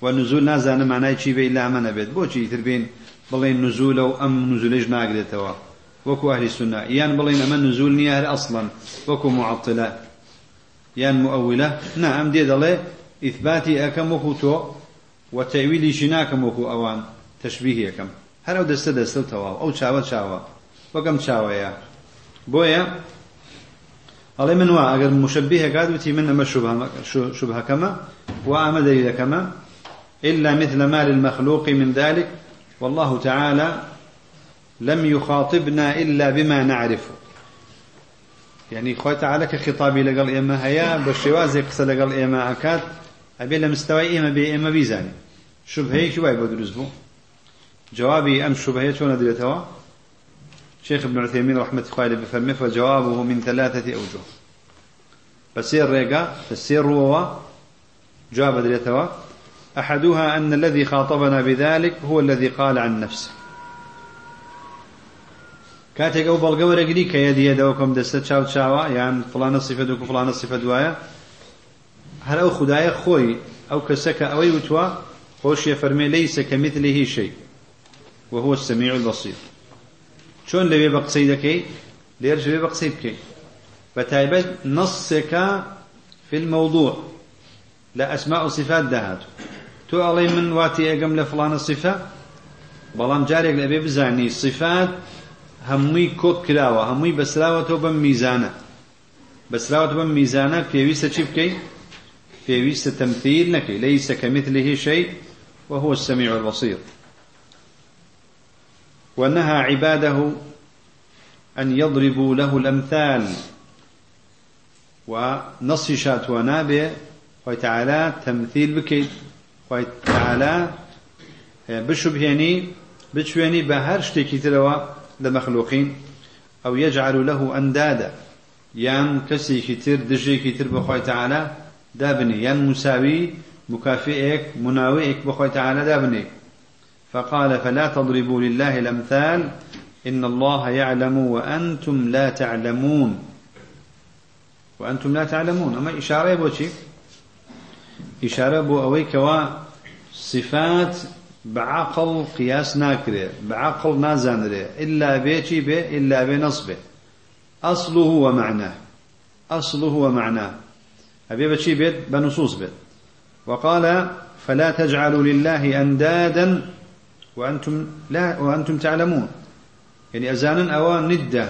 و نزول نازانم مانای چی بێ ئیلا ئەمە نەبێت. بۆچی تر بین بڵێن نزول و ئەم نزولش ناگرێتەوە؟ وەکو ئەهلی سنا یان بڵێن ئەمە نزول نییە هەر ئەسڵن وەکو مععطلە یان مؤولە. نا ئەم دێ دەڵێ ئیثباتی ئەەکەم وەکو تۆ وتەویلیشی ناکەم وەکو ئەوان تەشبیهیەکەم. ئەو دەستە دەستە و تەواو ئەو چاوە چاوە وەکەم چاوەیە بۆیە ئەڵێ من وا ئەگەر مشبهێکات وتی من ئەمە شبهەکەمە و ئەمە دەلیلەکەمە إلا مثل ما للمخلوق من ذلك. والله تعالى لم يخاطبنا إلا بما نعرفه. يعني خوي تعالى كخطابي لقال إما هيا بشوازي قصة لقال إما أكاد أبي لمستوى إما بي إما بيزاني شبهي شو باي بدرس بو؟ جوابي أم شبهية شون دريتوا شيخ ابن عثيمين رحمة الله بفرمه فجوابه من ثلاثة أوجه. فسير ريقا فسير روا جواب دريتوا أحدها أن الذي خاطبنا بذلك هو الذي قال عن نفسه. كاتك أو بلغة رجلي كيدي يدوكم دستة شاو شاوا يعني فلان صفة دوك فلان صفة دوايا هل أو خدايا خوي أو كسك أو يوتوا خوش يفرمي ليس كمثله شيء. وهو السميع البصير. شون لبي بقصي دكي ليرج لبي بقصي بكي فتايبت نصك في الموضوع لا أسماء صفات دهات تو علي من واتي أقم لفلان الصفة بلام جاريك لبي بزاني صفات هموي كوك كلاوة هموي بسراوة بم ميزانة بسراوة بم ميزانة في ويسة شبكي في ويسة تمثيل نكي ليس كمثله شيء وهو السميع البصير. ونهى عباده أن يضربوا له الأمثال. ونص شات ونابع وتعالى تمثيل بكيد وتعالى بشبهني بتشويني بهر شتيكي تلوا لمخلوقين أو يجعل له أندادا. يان كسي كتير دجي كتير بخوي تعالى دابني. يان مساوي مكافئك مناوئك بخوي تعالى دابني. فقال فلا تضربوا لله الأمثال إن الله يعلم وأنتم لا تعلمون. وأنتم لا تعلمون. أما إشارة بوشي إشارة بو أويك صفات بعقل قياس ناكره بعقل نازانره إلا بيتي به إلا بنصبه أصله ومعناه. أصله ومعناه. أبي بشي بيت بنصوص بيت. وقال فلا تجعلوا لله أندادا وأنتم لا وأنتم تعلمون. يعني أزانا أو ندة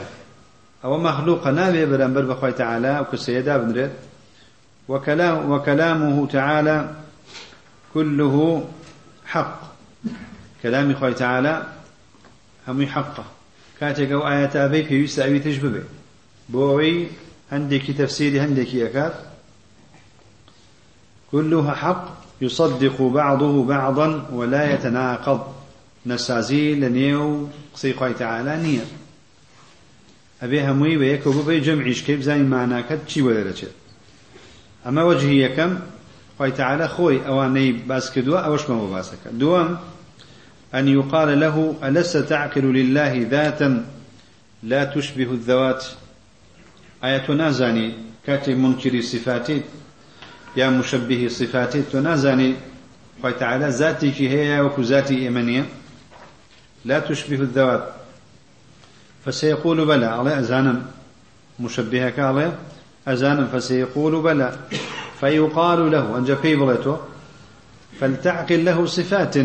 أو مخلوق نابي برنبر بخوي تعالى وكسيدا بنرد وكلام وكلامه تعالى كله حق. كلام خوي تعالى هم حقه. كاتك أو آيات أبي في يستأوي تجببه بوي عندك تفسير عندك يكاد كلها حق يصدق بعضه بعضا ولا يتناقض. نسازي لنيو قصي خوي تعالى نية أبي هموي بيك وبي جمعيش كيف زي معناك تشي ولا رجل أما وجهي كم خوي تعالى خوي أواني باس كدوا أوش ما باسك دوام أن يقال له ألست تعقل لله ذاتا لا تشبه الذوات. آية تنازاني كاتب منكر صفاتي يا مشبه صفاتي تنازاني خوي تعالى ذاتك هي وكو ذاتي إيمانية لا تشبه الذوات. فسيقول بلى. على أزانا مشبهك عليه. أزانا فسيقول بلى. فيقال له أنجا بيبلته فلتعقل له صفات.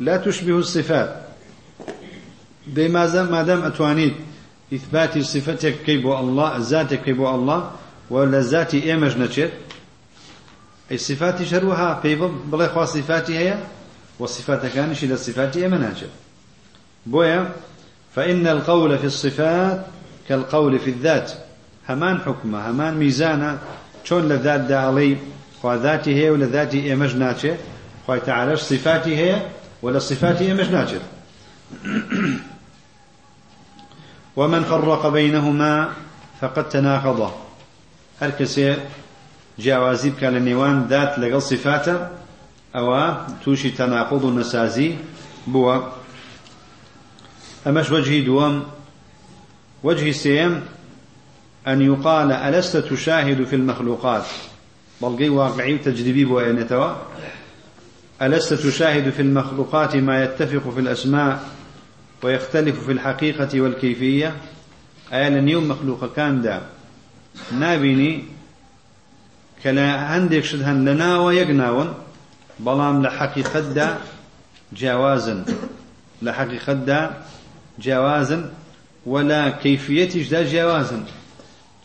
لا تشبه الصفات. دي ما دام أتوانيت إثبات صفتك كيبو الله ذاتك كيبو الله ولا ذاتي إيمج نشر أي صفات شروها بيبل بلا صفاتي هي والصفات كانش إلى الصفات ناشر بويا فإن القول في الصفات كالقول في الذات. همان حكمة همان ميزانة. شون لذات دا علي ذاتي هي ولا ذاتي إيمج ناتشي خواه تعالى صفاتي هي ولا صفاتي إيمج ناتشي ومن فرق بينهما فقد تناقضا هر كسي جاوازي بك لنيوان ذات لقل صفاته أو توشي تناقض النسازي بوا أمش وجهي دوام. وجهي سيم أن يقال ألست تشاهد في المخلوقات؟ بلقي واقعي تجربي بوأنتوا ألست تشاهد في المخلوقات ما يتفق في الأسماء ويختلف في الحقيقة والكيفية؟ أيا يوم مخلوق كان دا. نابيني كلا عندك شدهن لنا ويقناون. بلام لحقيقة دا جوازا لحقيقة دا جوازا ولا كيفية دا جوازا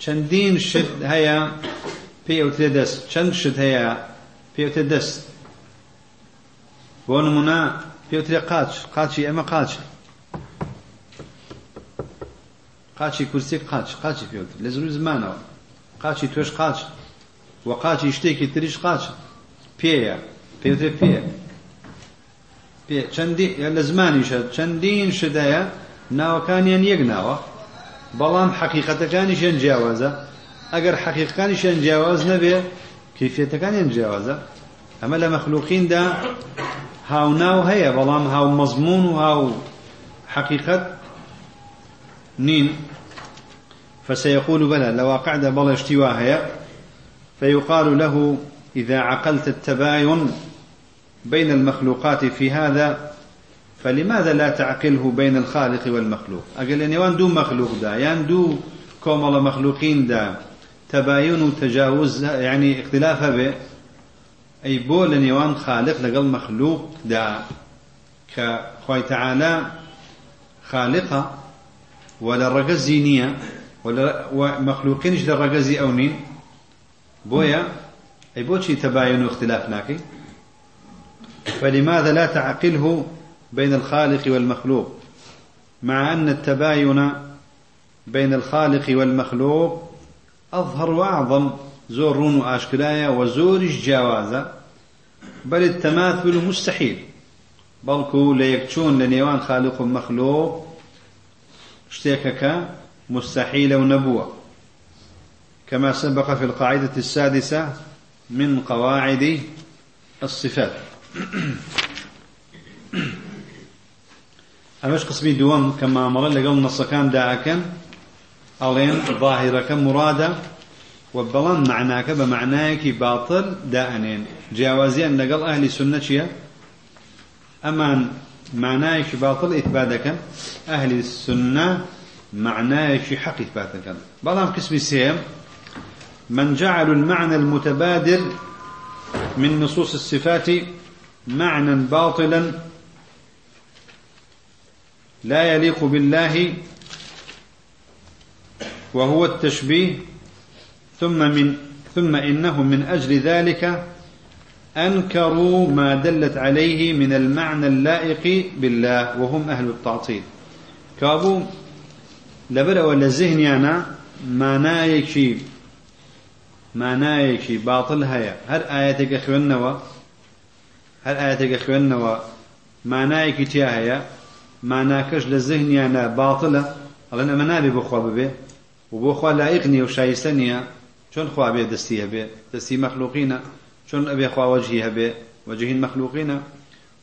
چەندین شت هەیە پێوتێ دەست. چەند شت هەیە پێوتێ دەست. بۆ نمونە پێوترێ قاچ. قاچی ئەمە قاچ. قاچی کورسی قاچ. قاچی پێوتر لە زروی زمانەوە. قاچی توێش قاچ. وە قاچی شتێکی تریش قاچ. پێیە. پێوترێ پێ پێ چەندی لە زمانیشە چەندین شدەیە ناوەکانیان یەک ناوە بەڵام حەقیقەتەکانیشیان جیاوازە ئەگەر حەقیقەکانیشیان جیاواز نەبێ کیفێتەکانیان جیاوازە ئەمە لە مەخلوقیندا هاوناو هەیە بەڵام هاو مەزمون و هاو حقيقة نين فسيقول بلى لو قعد بل اشتواها فيقال له إذا عقلت التباين بين المخلوقات في هذا فلماذا لا تعقله بين الخالق والمخلوق؟ أقل يعني وان دو مخلوق دا يعني دو كومل مخلوقين دا. تباين وتجاوز يعني اختلاف به أي بول نيوان خالق لقل مخلوق دا. كخوي تعالى خالقة ولا رقز زينية ولا مخلوقين إيش رقزي أونين بويا أي بوشي تباين واختلاف ناكي فلماذا لا تعقله بين الخالق والمخلوق؟ مع أن التباين بين الخالق والمخلوق أظهر وأعظم زور رون وزور جاوازة بل التماثل مستحيل. بلكو ليكتشون لنيوان خالق ومخلوق شتيكك مستحيل ونبوة. كما سبق في القاعدة السادسة من قواعد الصفات. ئەمەش قسمی دووەم کە مامەڵە لەگەڵ نەسەکان داکەن ئەڵێن ظاهرەکە مرادە و بەڵام معناکە بە معنایەکی باطل دائنێن جیاوازیان لەگەڵ ئەهلی سنە چییە ئەمان معنایەکی باطل ئیثبات دەکەن ئەهلی سنە معنایەکی حق ئیثبات دەکەن بەڵام قسمی سێم من جعل المعنى المتبادل من نصوص الصفات معنى باطلا لا يليق بالله وهو التشبيه ثم من ثم إنهم من أجل ذلك أنكروا ما دلت عليه من المعنى اللائق بالله وهم أهل التعطيل. كابو لبر ولا ذهنيانا معنايكي معنايكي باطل هيا. هل آياتك أخواننا هل آياتك أخواننا معنايكي تيا هيا معناکەش لە زەهنیانە باتڵە ئەڵەن ئەمە نابێ بۆ خوا ببێ و بۆ خوا لایق نییە و شایستە نییە چۆن خوا بێ دەستی هەبێ دەستی مەخلوقینە چۆن ئەبێ خوا وەجهی هەبێ وەجهین مەخلوقینە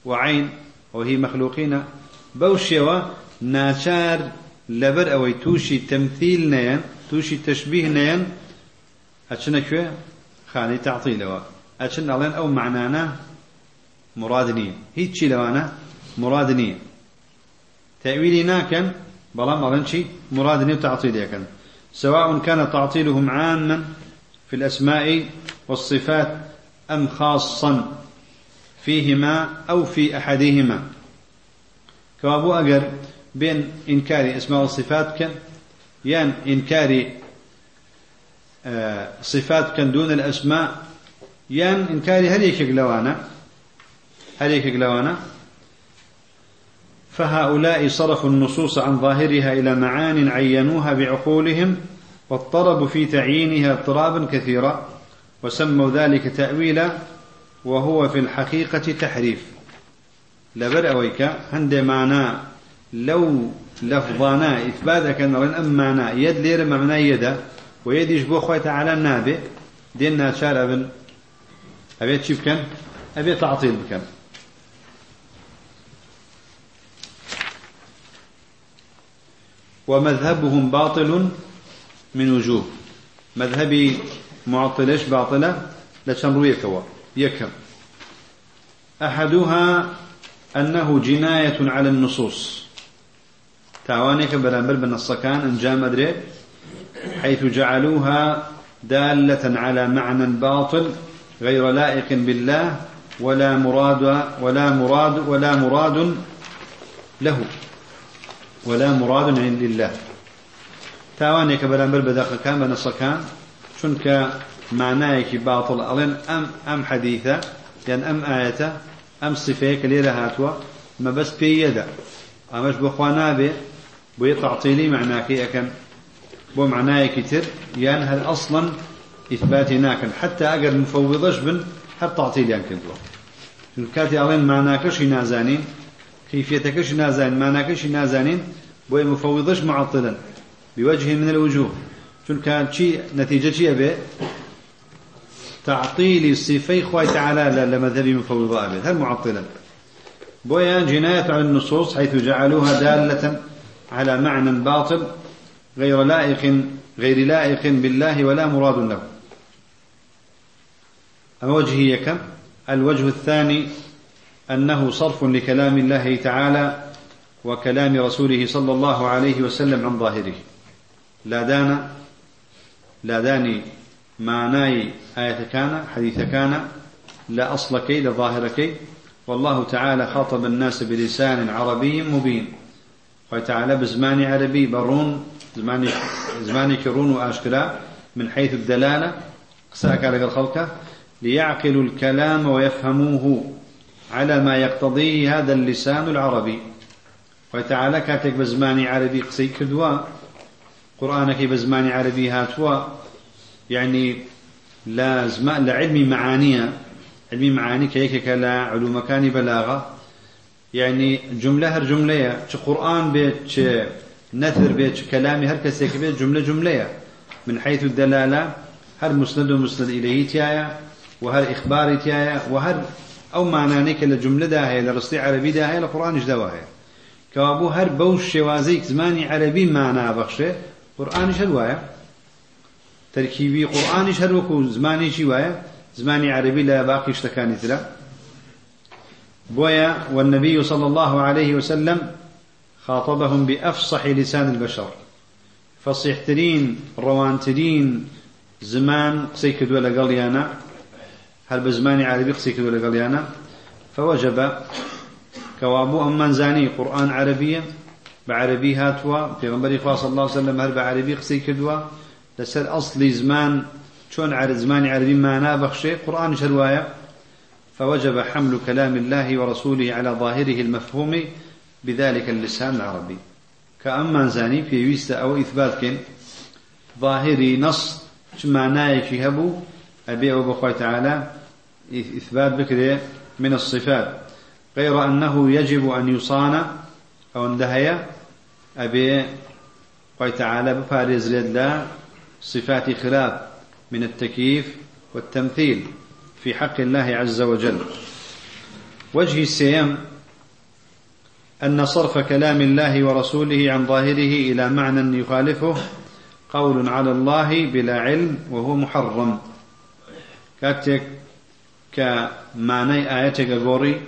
وعین وهی مەخلوقینە. بەو شێوە ناچار لەبەر ئەوەی تووشی تەمثیل نەیەن تووشی تەشبیه نەیەن ئەچنە کوێ؟ خانەی تعطیلەوە ئەچن ئەڵێن ئەو معنانە مراد نییە هیچی لەوانە؟ مراد نییە تأويلي ناكن بلام أظن مراد نيو تعطيل يكن سواء كان تعطيلهم عاما في الأسماء والصفات أم خاصا فيهما أو في أحدهما. كوابو أجر بين إنكار أسماء والصفات كان يان إنكار آه، صفات كان دون الأسماء يان إنكار هل يكجلوانا هل يكجلوانا فهؤلاء صرفوا النصوص عن ظاهرها إلى معان عينوها بعقولهم واضطربوا في تعيينها اضطرابا كثيرا وسموا ذلك تأويلا وهو في الحقيقة تحريف. لبر أويك هند معنى لو لفظانا إثبات كان رن أم معنى يد لير معنى يدا ويد يشبه خويت على النابئ دينا شار أبن أبي شيف كان؟ أبي تعطيل بكم ومذهبهم باطل من وجوه. مذهبي معطلش باطلة لشان رويكوا يكم. أحدها أنه جناية على النصوص. تعوانيك برامبر بنصكان أنجام أدري حيث جعلوها دالة على معنى باطل غير لائق بالله ولا مراد ولا مراد ولا مراد ولا مراد عند الله. تاوانێکە بەرامبەر بەدەقەکان بە نەسەکان چونکە معنایەکی باڵ ئەڵێن ئەم ئەم حەدیثە یان ئەم ئاەتە ئەم سفەیە کە لێرە هاتووە مەبەست پێی یەدا ئەمەش بۆخوا نابێ بۆیە تعطیلی معناکەی ئەەکەن بۆ معنایەکی تر یان هەر ئەسڵەن ئیثباتی ناکەن حتى ئەگەر مفەوضەش بن هەر تعطیلیان کردووە کاتی ئەڵێن معناکەشی نازانین كيفيتكش نازانين معناكش نازانين بوي مفوضش معطلا بوجه من الوجوه. شون كان شيء نتيجة شيء به تعطيل صفي خوي تعالى لمذهب مفوضة أبي هل معطلا؟ بويا جناية على النصوص حيث جعلوها دالة على معنى باطل غير لائق غير لائق بالله ولا مراد له. وجهي كم؟ الوجه الثاني أنه صرف لكلام الله تعالى وكلام رسوله صلى الله عليه وسلم عن ظاهره. لا دان لا داني معناي آية كان حديث كان لا أصل كي لا ظاهر كي والله تعالى خاطب الناس بلسان عربي مبين. وتعالى بزمان عربي برون زماني زماني كرون وأشكلا من حيث الدلالة. قساك على الخلقة ليعقلوا الكلام ويفهموه على ما يقتضيه هذا اللسان العربي. وتعالى كاتك بزماني عربي قسي كدوا قرآنك بزماني عربي هاتوا. يعني لا زمان لعلم معانية علمي معاني كيك لا علوم كان بلاغة. يعني جملة هر جملة قرآن بيت نثر بيت كلامي هر كسيك بيت جملة جملة. من حيث الدلالة هر مسند ومسند إليه تيايا وهر إخباري تيايا وهر أو معنانيك لجملة داهية لرسلي عربي داهية لقرآن جدواهية كوابو هر بوش شوازيك زماني عربي معنى بخشه قرآن شدوايا تركيبي قرآن شدوكو زماني شوايا زماني عربي لا باقي اشتكاني تلا بويا والنبي صلى الله عليه وسلم خاطبهم بأفصح لسان البشر. فصيحترين روانترين زمان قسيك دولا قليانا هل بزماني عربي قسيك دولا قليانا فوجب كوابو أمان زاني قرآن عربية بعربي هاتوا. في غنبري صلى الله عليه وسلم هل بعربي قسيك دوا لسر أصلي زمان شون عرض زماني عربي ما نابخشي قرآن شروايا فوجب حمل كلام الله ورسوله على ظاهره المفهوم بذلك اللسان العربي. كأما زاني في ويست أو إثبات كن ظاهري نص معناه هبو أبي أبو تعالى إثبات بكرة من الصفات. غير أنه يجب أن يصان أو اندهي أبي خوي تعالى بفارز لا صفات خلاف من التكييف والتمثيل في حق الله عز وجل. وجه السيام أن صرف كلام الله ورسوله عن ظاهره إلى معنى يخالفه قول على الله بلا علم وهو محرم. كاتك كمعنى آياتك غوري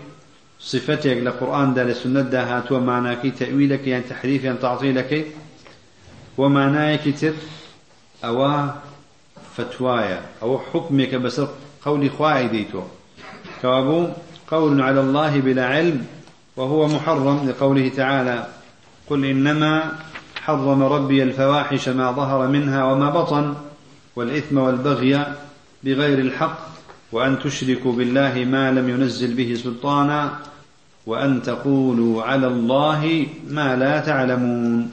صفتك لقرآن دا لسنة دا هاتوا معناك تأويلك يعني تحريف يعني تعطيلك ومعناك تر أو فتوايا أو حكمك بس قولي خواعي ديتو. كوابو قول على الله بلا علم وهو محرم لقوله تعالى قل إنما حرم ربي الفواحش ما ظهر منها وما بطن والإثم والبغي بغير الحق وأن تشركوا بالله ما لم ينزل به سلطانا وأن تقولوا على الله ما لا تعلمون.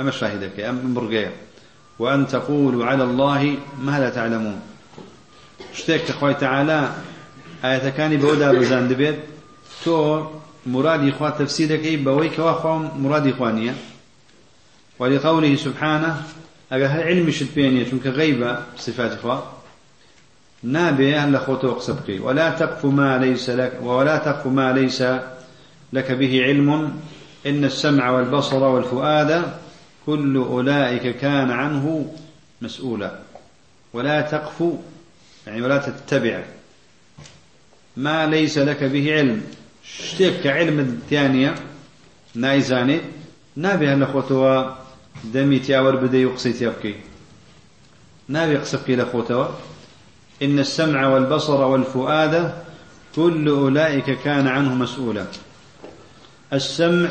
أما شاهدك أم برقية وأن تقولوا على الله ما لا تعلمون. شتێک کە تعالى آية كان بزان دبيت تو مرادي خوا تفسيرك بوي كوا خوا مرادي خوانية. ولقوله سبحانه أجا هل علم شد بيني چونك غيبة صفات خوا. نابي أهل خوتو قصبكي ولا تقف ما ليس لك ولا تقف ما ليس لك به علم. إن السمع والبصر والفؤاد كل أولئك كان عنه مسؤولا. ولا تقف يعني ولا تتبع ما ليس لك به علم. شتێک علم الثانية نايزاني. نابي هل خۆتەوە دەمی تیاوەەر بدەی و قسەی تیا بکەی نابێ قسە إن السمع والبصر والفؤاد كل أولئك كان عنه مسؤولا. السمع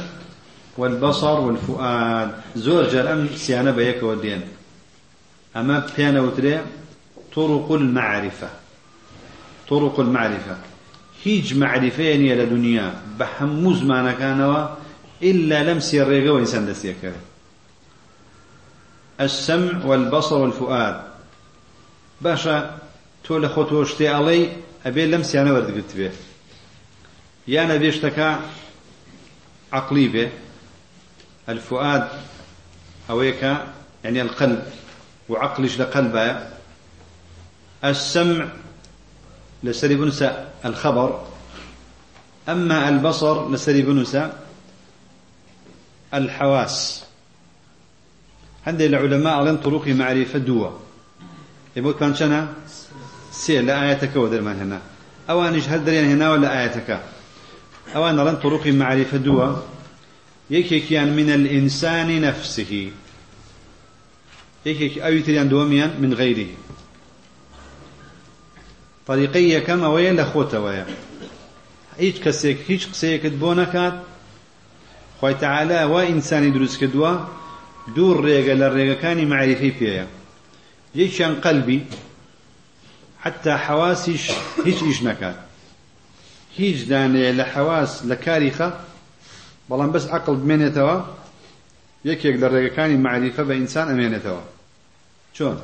والبصر والفؤاد. زور جار أم سيانة بيك ودين. أما بيانا وتري طرق المعرفة. طرق المعرفة. هیچ معرفەیە نییە لە دنیا بە هەموو زمانەکانەوە إلا لمسي الريقة وإنسان دستيك. السمع والبصر والفؤاد. باشا تولى خطوة اشتي علي أبي لمسي أنا ورد قلت به يا نبي اشتكى عقلي به الفؤاد أويك يعني القلب وعقلش لقلبه السمع لسري بنسى الخبر. أما البصر لسري بنسى الحواس. عند العلماء لن طرق معرفة دوا يقول كان شنا سير لا آياتك ودر من هنا. أوانش هل درين هنا ولا آياتك؟ أوان لن طرق معرفة دوا. يكي كان من الإنسان نفسه. يكي أو يتريان دوميا من غيره. طريقي یەکەم ئەوەیە لە خۆتەوەیە هیچ کەسێک هیچ قسەیەکت بۆ نەکات خۆی تەعالا وا ئینسانی دروست کردووە دوو ڕێگە لە ڕێگەکانی معریفی پێەیە یەکیان حتى حواسیش هیچ ئیش نەکات هیچ دانەیە لە حواس کاری خە بەڵام بەس عقل بمێنێتەوە یەکێک لە ڕێگەکانی معریفە بە ئینسان چۆن؟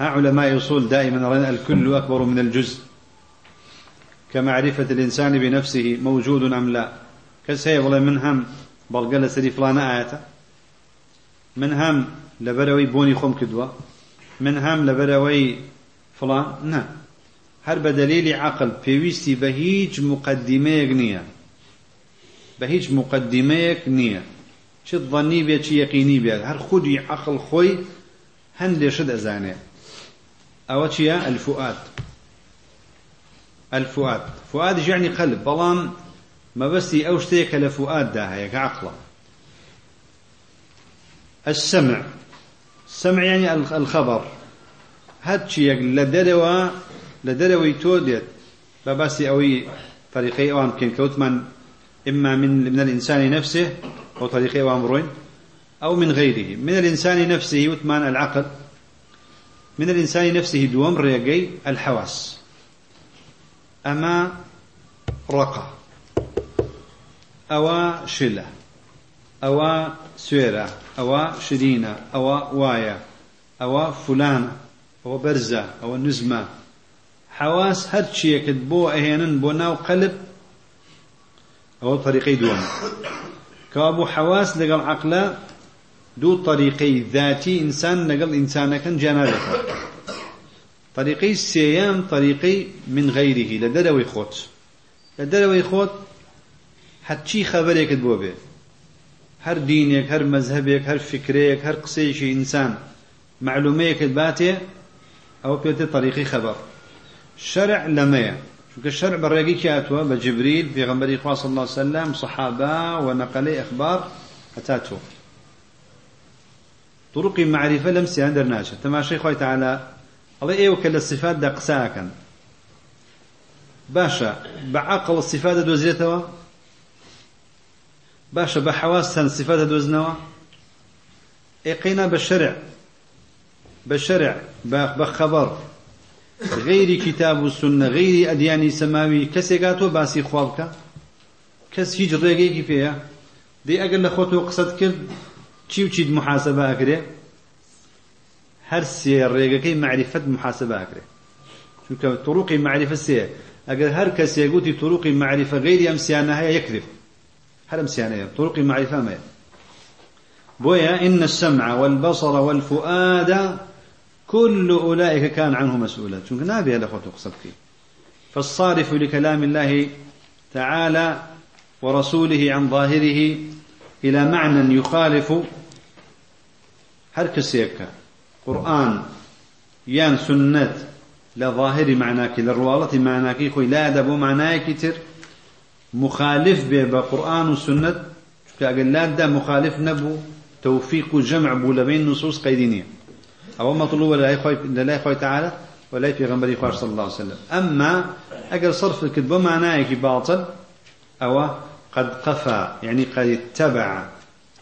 ها علماء أصول دائما رأينا الكل أكبر من الجزء. كمعرفة الإنسان بنفسه موجود أم لا؟ كسي والله من هم بلقل سري فلان آية من هم لبروي بوني خم كدوا من هم لبروي فلان؟ نه. هر بدليل عقل في ويستي بهيج مقدمة نية بهيج مقدمة نية چ ظني بيت چ يقيني بيت هر خودي عقل خوي هندي شد أزانه أو چيا الفؤاد. الفؤاد. فؤاد يعني قلب بلان ما بس أو شتيك لفؤاد ده هيك عقله السمع. السمع يعني الخبر. هاد شيء لدروا لدروي توديت بباسي أوي طريقي أوام كين كوتمان إما من من الإنسان نفسه أو طريقي أوام روين أو من غيره من الإنسان نفسه وثمان العقل. من الإنسان نفسه دوم ريقي الحواس. أما رقة أو شلة أو سويرة أو شدينة أو وايا أو فلانة أو برزة أو نزمة. حواس هر شيء أهينن بو ناو قلب أو طريقي دوم كابو حواس لقل عقله دو طريقي ذاتي إنسان نقل إنسان كان جنابك طريقي السيام طريقي من غيره لدروي خوت لدروي خوت حتى خبرك بو به هر دينك هر مذهبك هر فكرك هر قصيشي إنسان معلوميك باتي أو بيت طريقي خبر. شرع لمية شوك الشرع بالرقي كاتوا بجبريل في غنبري صلى الله عليه وسلم صحابة ونقلي أخبار أتاتوا طرق معرفة لم سياندر ناشا تماشي خوي تعالى. الله إيه وكل الصفات دا قساكا باشا بعقل الصفات دوزيتوا؟ باشا بحواس الصفات دوزنوا؟ إقينا بالشرع. بالشرع بخبر. غير كتاب السنة غير أديان سماوي كسيقاتو باسي خوابك كس هيج فيها دي أقل لخوتو قصد كرد چی و چیت محاسبة أكري هر سي ريقكي معرفة محاسبة أكري شو طرق معرفة سي أقل هر كسي يقول طرق معرفة غير أمسيانها يكذب هر أمسيانها طرق معرفة ما بويا إن السمع والبصر والفؤاد كل أولئك كان عنه مسؤولا. شو نابي هذا أخوة تقصد فيه فالصارف لكلام الله تعالى ورسوله عن ظاهره إلى معنى يخالف هر كسيك قرآن يان سنة لظاهر معناك للروالة معناك خوي لا دبو معناك تر مخالف به بقرآن وسنة قال لا دا مخالف نبو توفيق جمع بو لبين نصوص قيدينية أو مطلوب لله خوي تعالى ولا في غنبري خوار صلى الله عليه وسلم. أما أجل صرف الكذب معناه باطل أو قد قفى يعني قد اتبع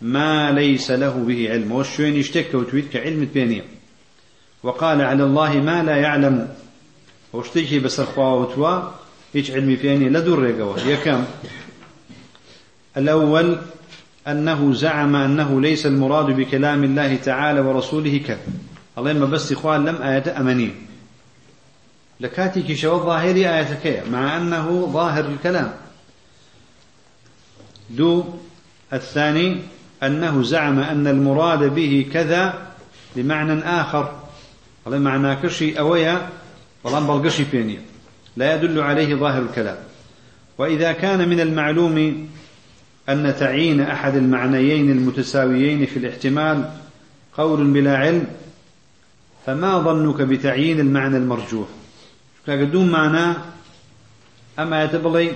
ما ليس له به علم. والشوين يشتك وتويد كعلم البينية وقال على الله ما لا يعلم. واشتكي بس الخوا وتوا هيك علمي بيني لدر يا كم؟ الأول أنه زعم أنه ليس المراد بكلام الله تعالى ورسوله كذا الله إخوان لم آية أمني. لكاتي كشو ظاهري آية مع أنه ظاهر الكلام. دو الثاني أنه زعم أن المراد به كذا بمعنى آخر. والله معنى كشي أويا والله بلقشي بيني. لا يدل عليه ظاهر الكلام. وإذا كان من المعلوم أن تعيين أحد المعنيين المتساويين في الاحتمال قول بلا علم فما ظنك بتعيين المعنى المرجوح. دون معنى أما يتبلي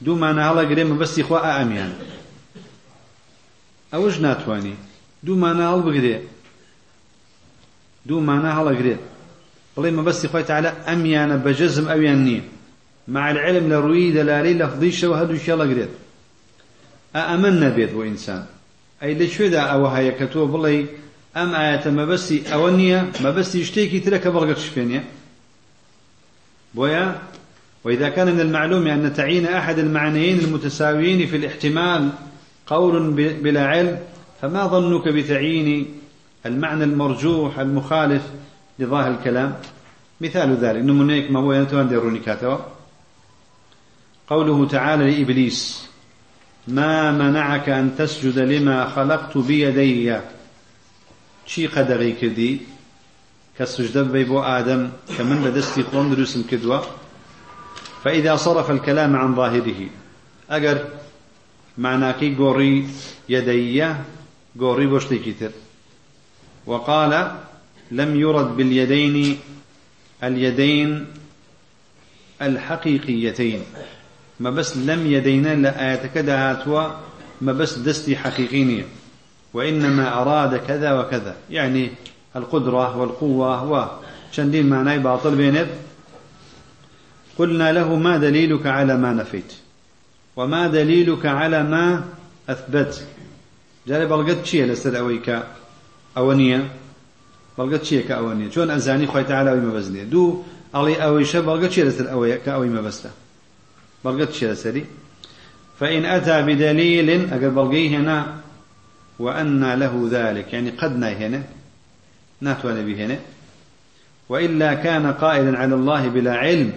دون معنى هلا قريم بس إخوة أميان ئەوەش ناتوانانی دوومانە هەڵبگرێ دوومانە هەڵەگرێت بڵێ مەبەستی خۆی تعالە ئەمیانە بەجەزم ئەویان نییە مع العلم لە ڕووی دەلالەی لەفظیشەوە هەردووشە لەگرێت ئەمن نەبێت بۆ ئینسان ئەی لەکوێدا ئەوە هەیە کە تۆ بڵێ ئەم ئاەتە مەبەستی ئەوە نییە مەبەستی شتێکی ترە کە بەڵگەت شپێنێ بۆیە وإذا كان من المعلوم أن تعيين أحد المعنيين المتساويين في الاحتمال قول بلا علم فما ظنك بتعيين؟ المعنى المرجوح المخالف لظاهر الكلام. مثال ذلك نمونيك ما هو ينتوان ديروني كاتوا. قوله تعالى لإبليس ما منعك أن تسجد لما خلقت بيدي چی قەدەغی کردی؟ کە سجدە ببەی بۆ ئادەم کە من لە دەستی خۆم دروستم کردووە. فإذا صرف الكلام عن ظاهره. أجر معناكي قوري يدي قوري بوشتي كتر وقال لم يرد باليدين اليدين الحقيقيتين. ما بس لم يدينا لآيات كذا هاتوا ما بس دستي حقيقينية وإنما أراد كذا وكذا. يعني القدرة والقوة وشندين معناي باطل بينت قلنا له ما دليلك على ما نفيت؟ وما دليلك على ما أثبت؟ جاري بلغت شيء لسر أويك أونية؟ بلغت شيء كأونية. شون أزاني خوي تعالى وما بزني. دو ألي أويشة بلغت شيء لسر أوي كأوي ما بسته بلغت شيء لسري فإن أتى بدليل أقل بلغيه هنا وأن له ذلك. يعني قد هنا ناتواني به هنا. وإلا كان قائلا على الله بلا علم.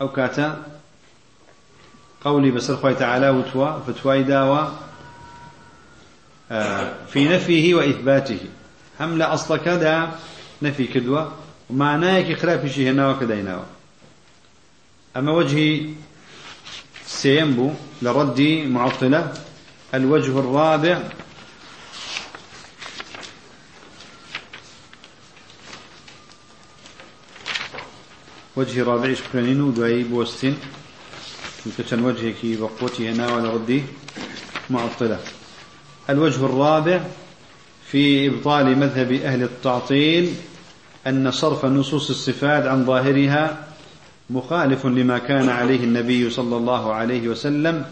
أو كاتا قولي بسر خوي تعالى وتوا فتواي داوا آه، في نفيه وإثباته. هم لا أصل كذا نفي كدوة ومعناه خلاف شيء هنا وكذا أما وجهي سينبو لرد معطلة الوجه الرابع وجه رابع شكرانين ودعي بوستين. كان وجهك بقوتي هنا ولا ردي معطلة. الوجه الرابع في إبطال مذهب أهل التعطيل أن صرف نصوص الصفات عن ظاهرها مخالف لما كان عليه النبي صلى الله عليه وسلم.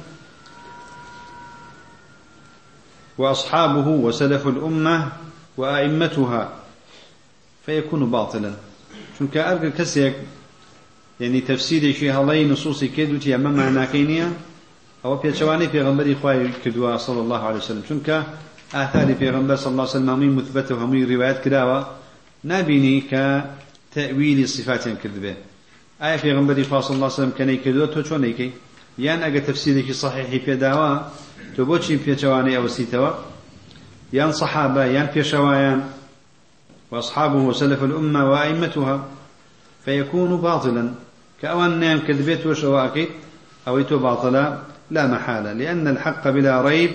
وأصحابه وسلف الأمة وأئمتها. فيكون باطلا. شنك أرجل كسيك یعنی تفسیرێکی هەڵەی نصوصی کێ دوتی ئەمە ماناکەی نییە ئەوە پێچەوانەی پێغمبەری خوای کردووە صلی الله عليه وسلم. چونکە ئاثاری پێغمبەر صلی الله عليه وسلم نامی مثبت و هەمووی روایت کراوە نبینی کە تەویلی صفاتیان کردبێ ئایا پێغمبەری خوا صلی الله عليه وسلم کەنەی کردووە تۆ چۆن نەیکەی یان ئەگە تفسیرێکی صحیحی پێداوە تۆ بۆچی پێچەوانەی ئەوەسیتەوە یان صحابە یان پێشەوایان واصحابه وسلف الأمة وأئمتها فيكون باطلا. كأوان نام كذبت وشواكي أويت باطلا لا محالة. لأن الحق بلا ريب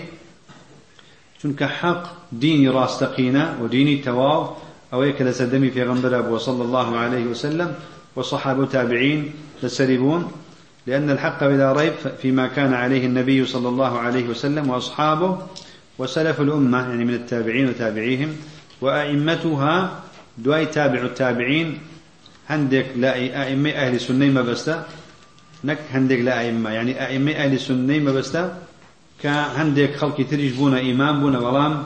چونك حق ديني راستقينا وديني تواو أو يكل سدمي في غنبر أبو صلى الله عليه وسلم وصحابه تابعين لسربون لأن الحق بلا ريب فيما كان عليه النبي صلى الله عليه وسلم وأصحابه وسلف الأمة يعني من التابعين وتابعيهم وأئمتها دواي تابع التابعين هندك لا أئمة أهل سنة ما بستا؟ نك هندك لا أئمة. يعني أئمة أهل سنة ما بستا؟ كهندك خلق تريج بونا إمام بونا ولام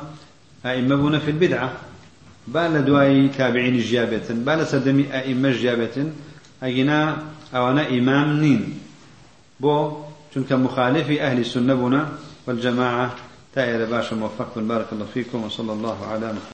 أئمة بونا في البدعة. بال دواي تابعين جابة بال سدمي أئمة جابة أجنا أو أنا إمام نين. بو چونك مخالف أهل السنة بنا والجماعة تائر باشا موفق بارك الله فيكم وصلى الله على محمد.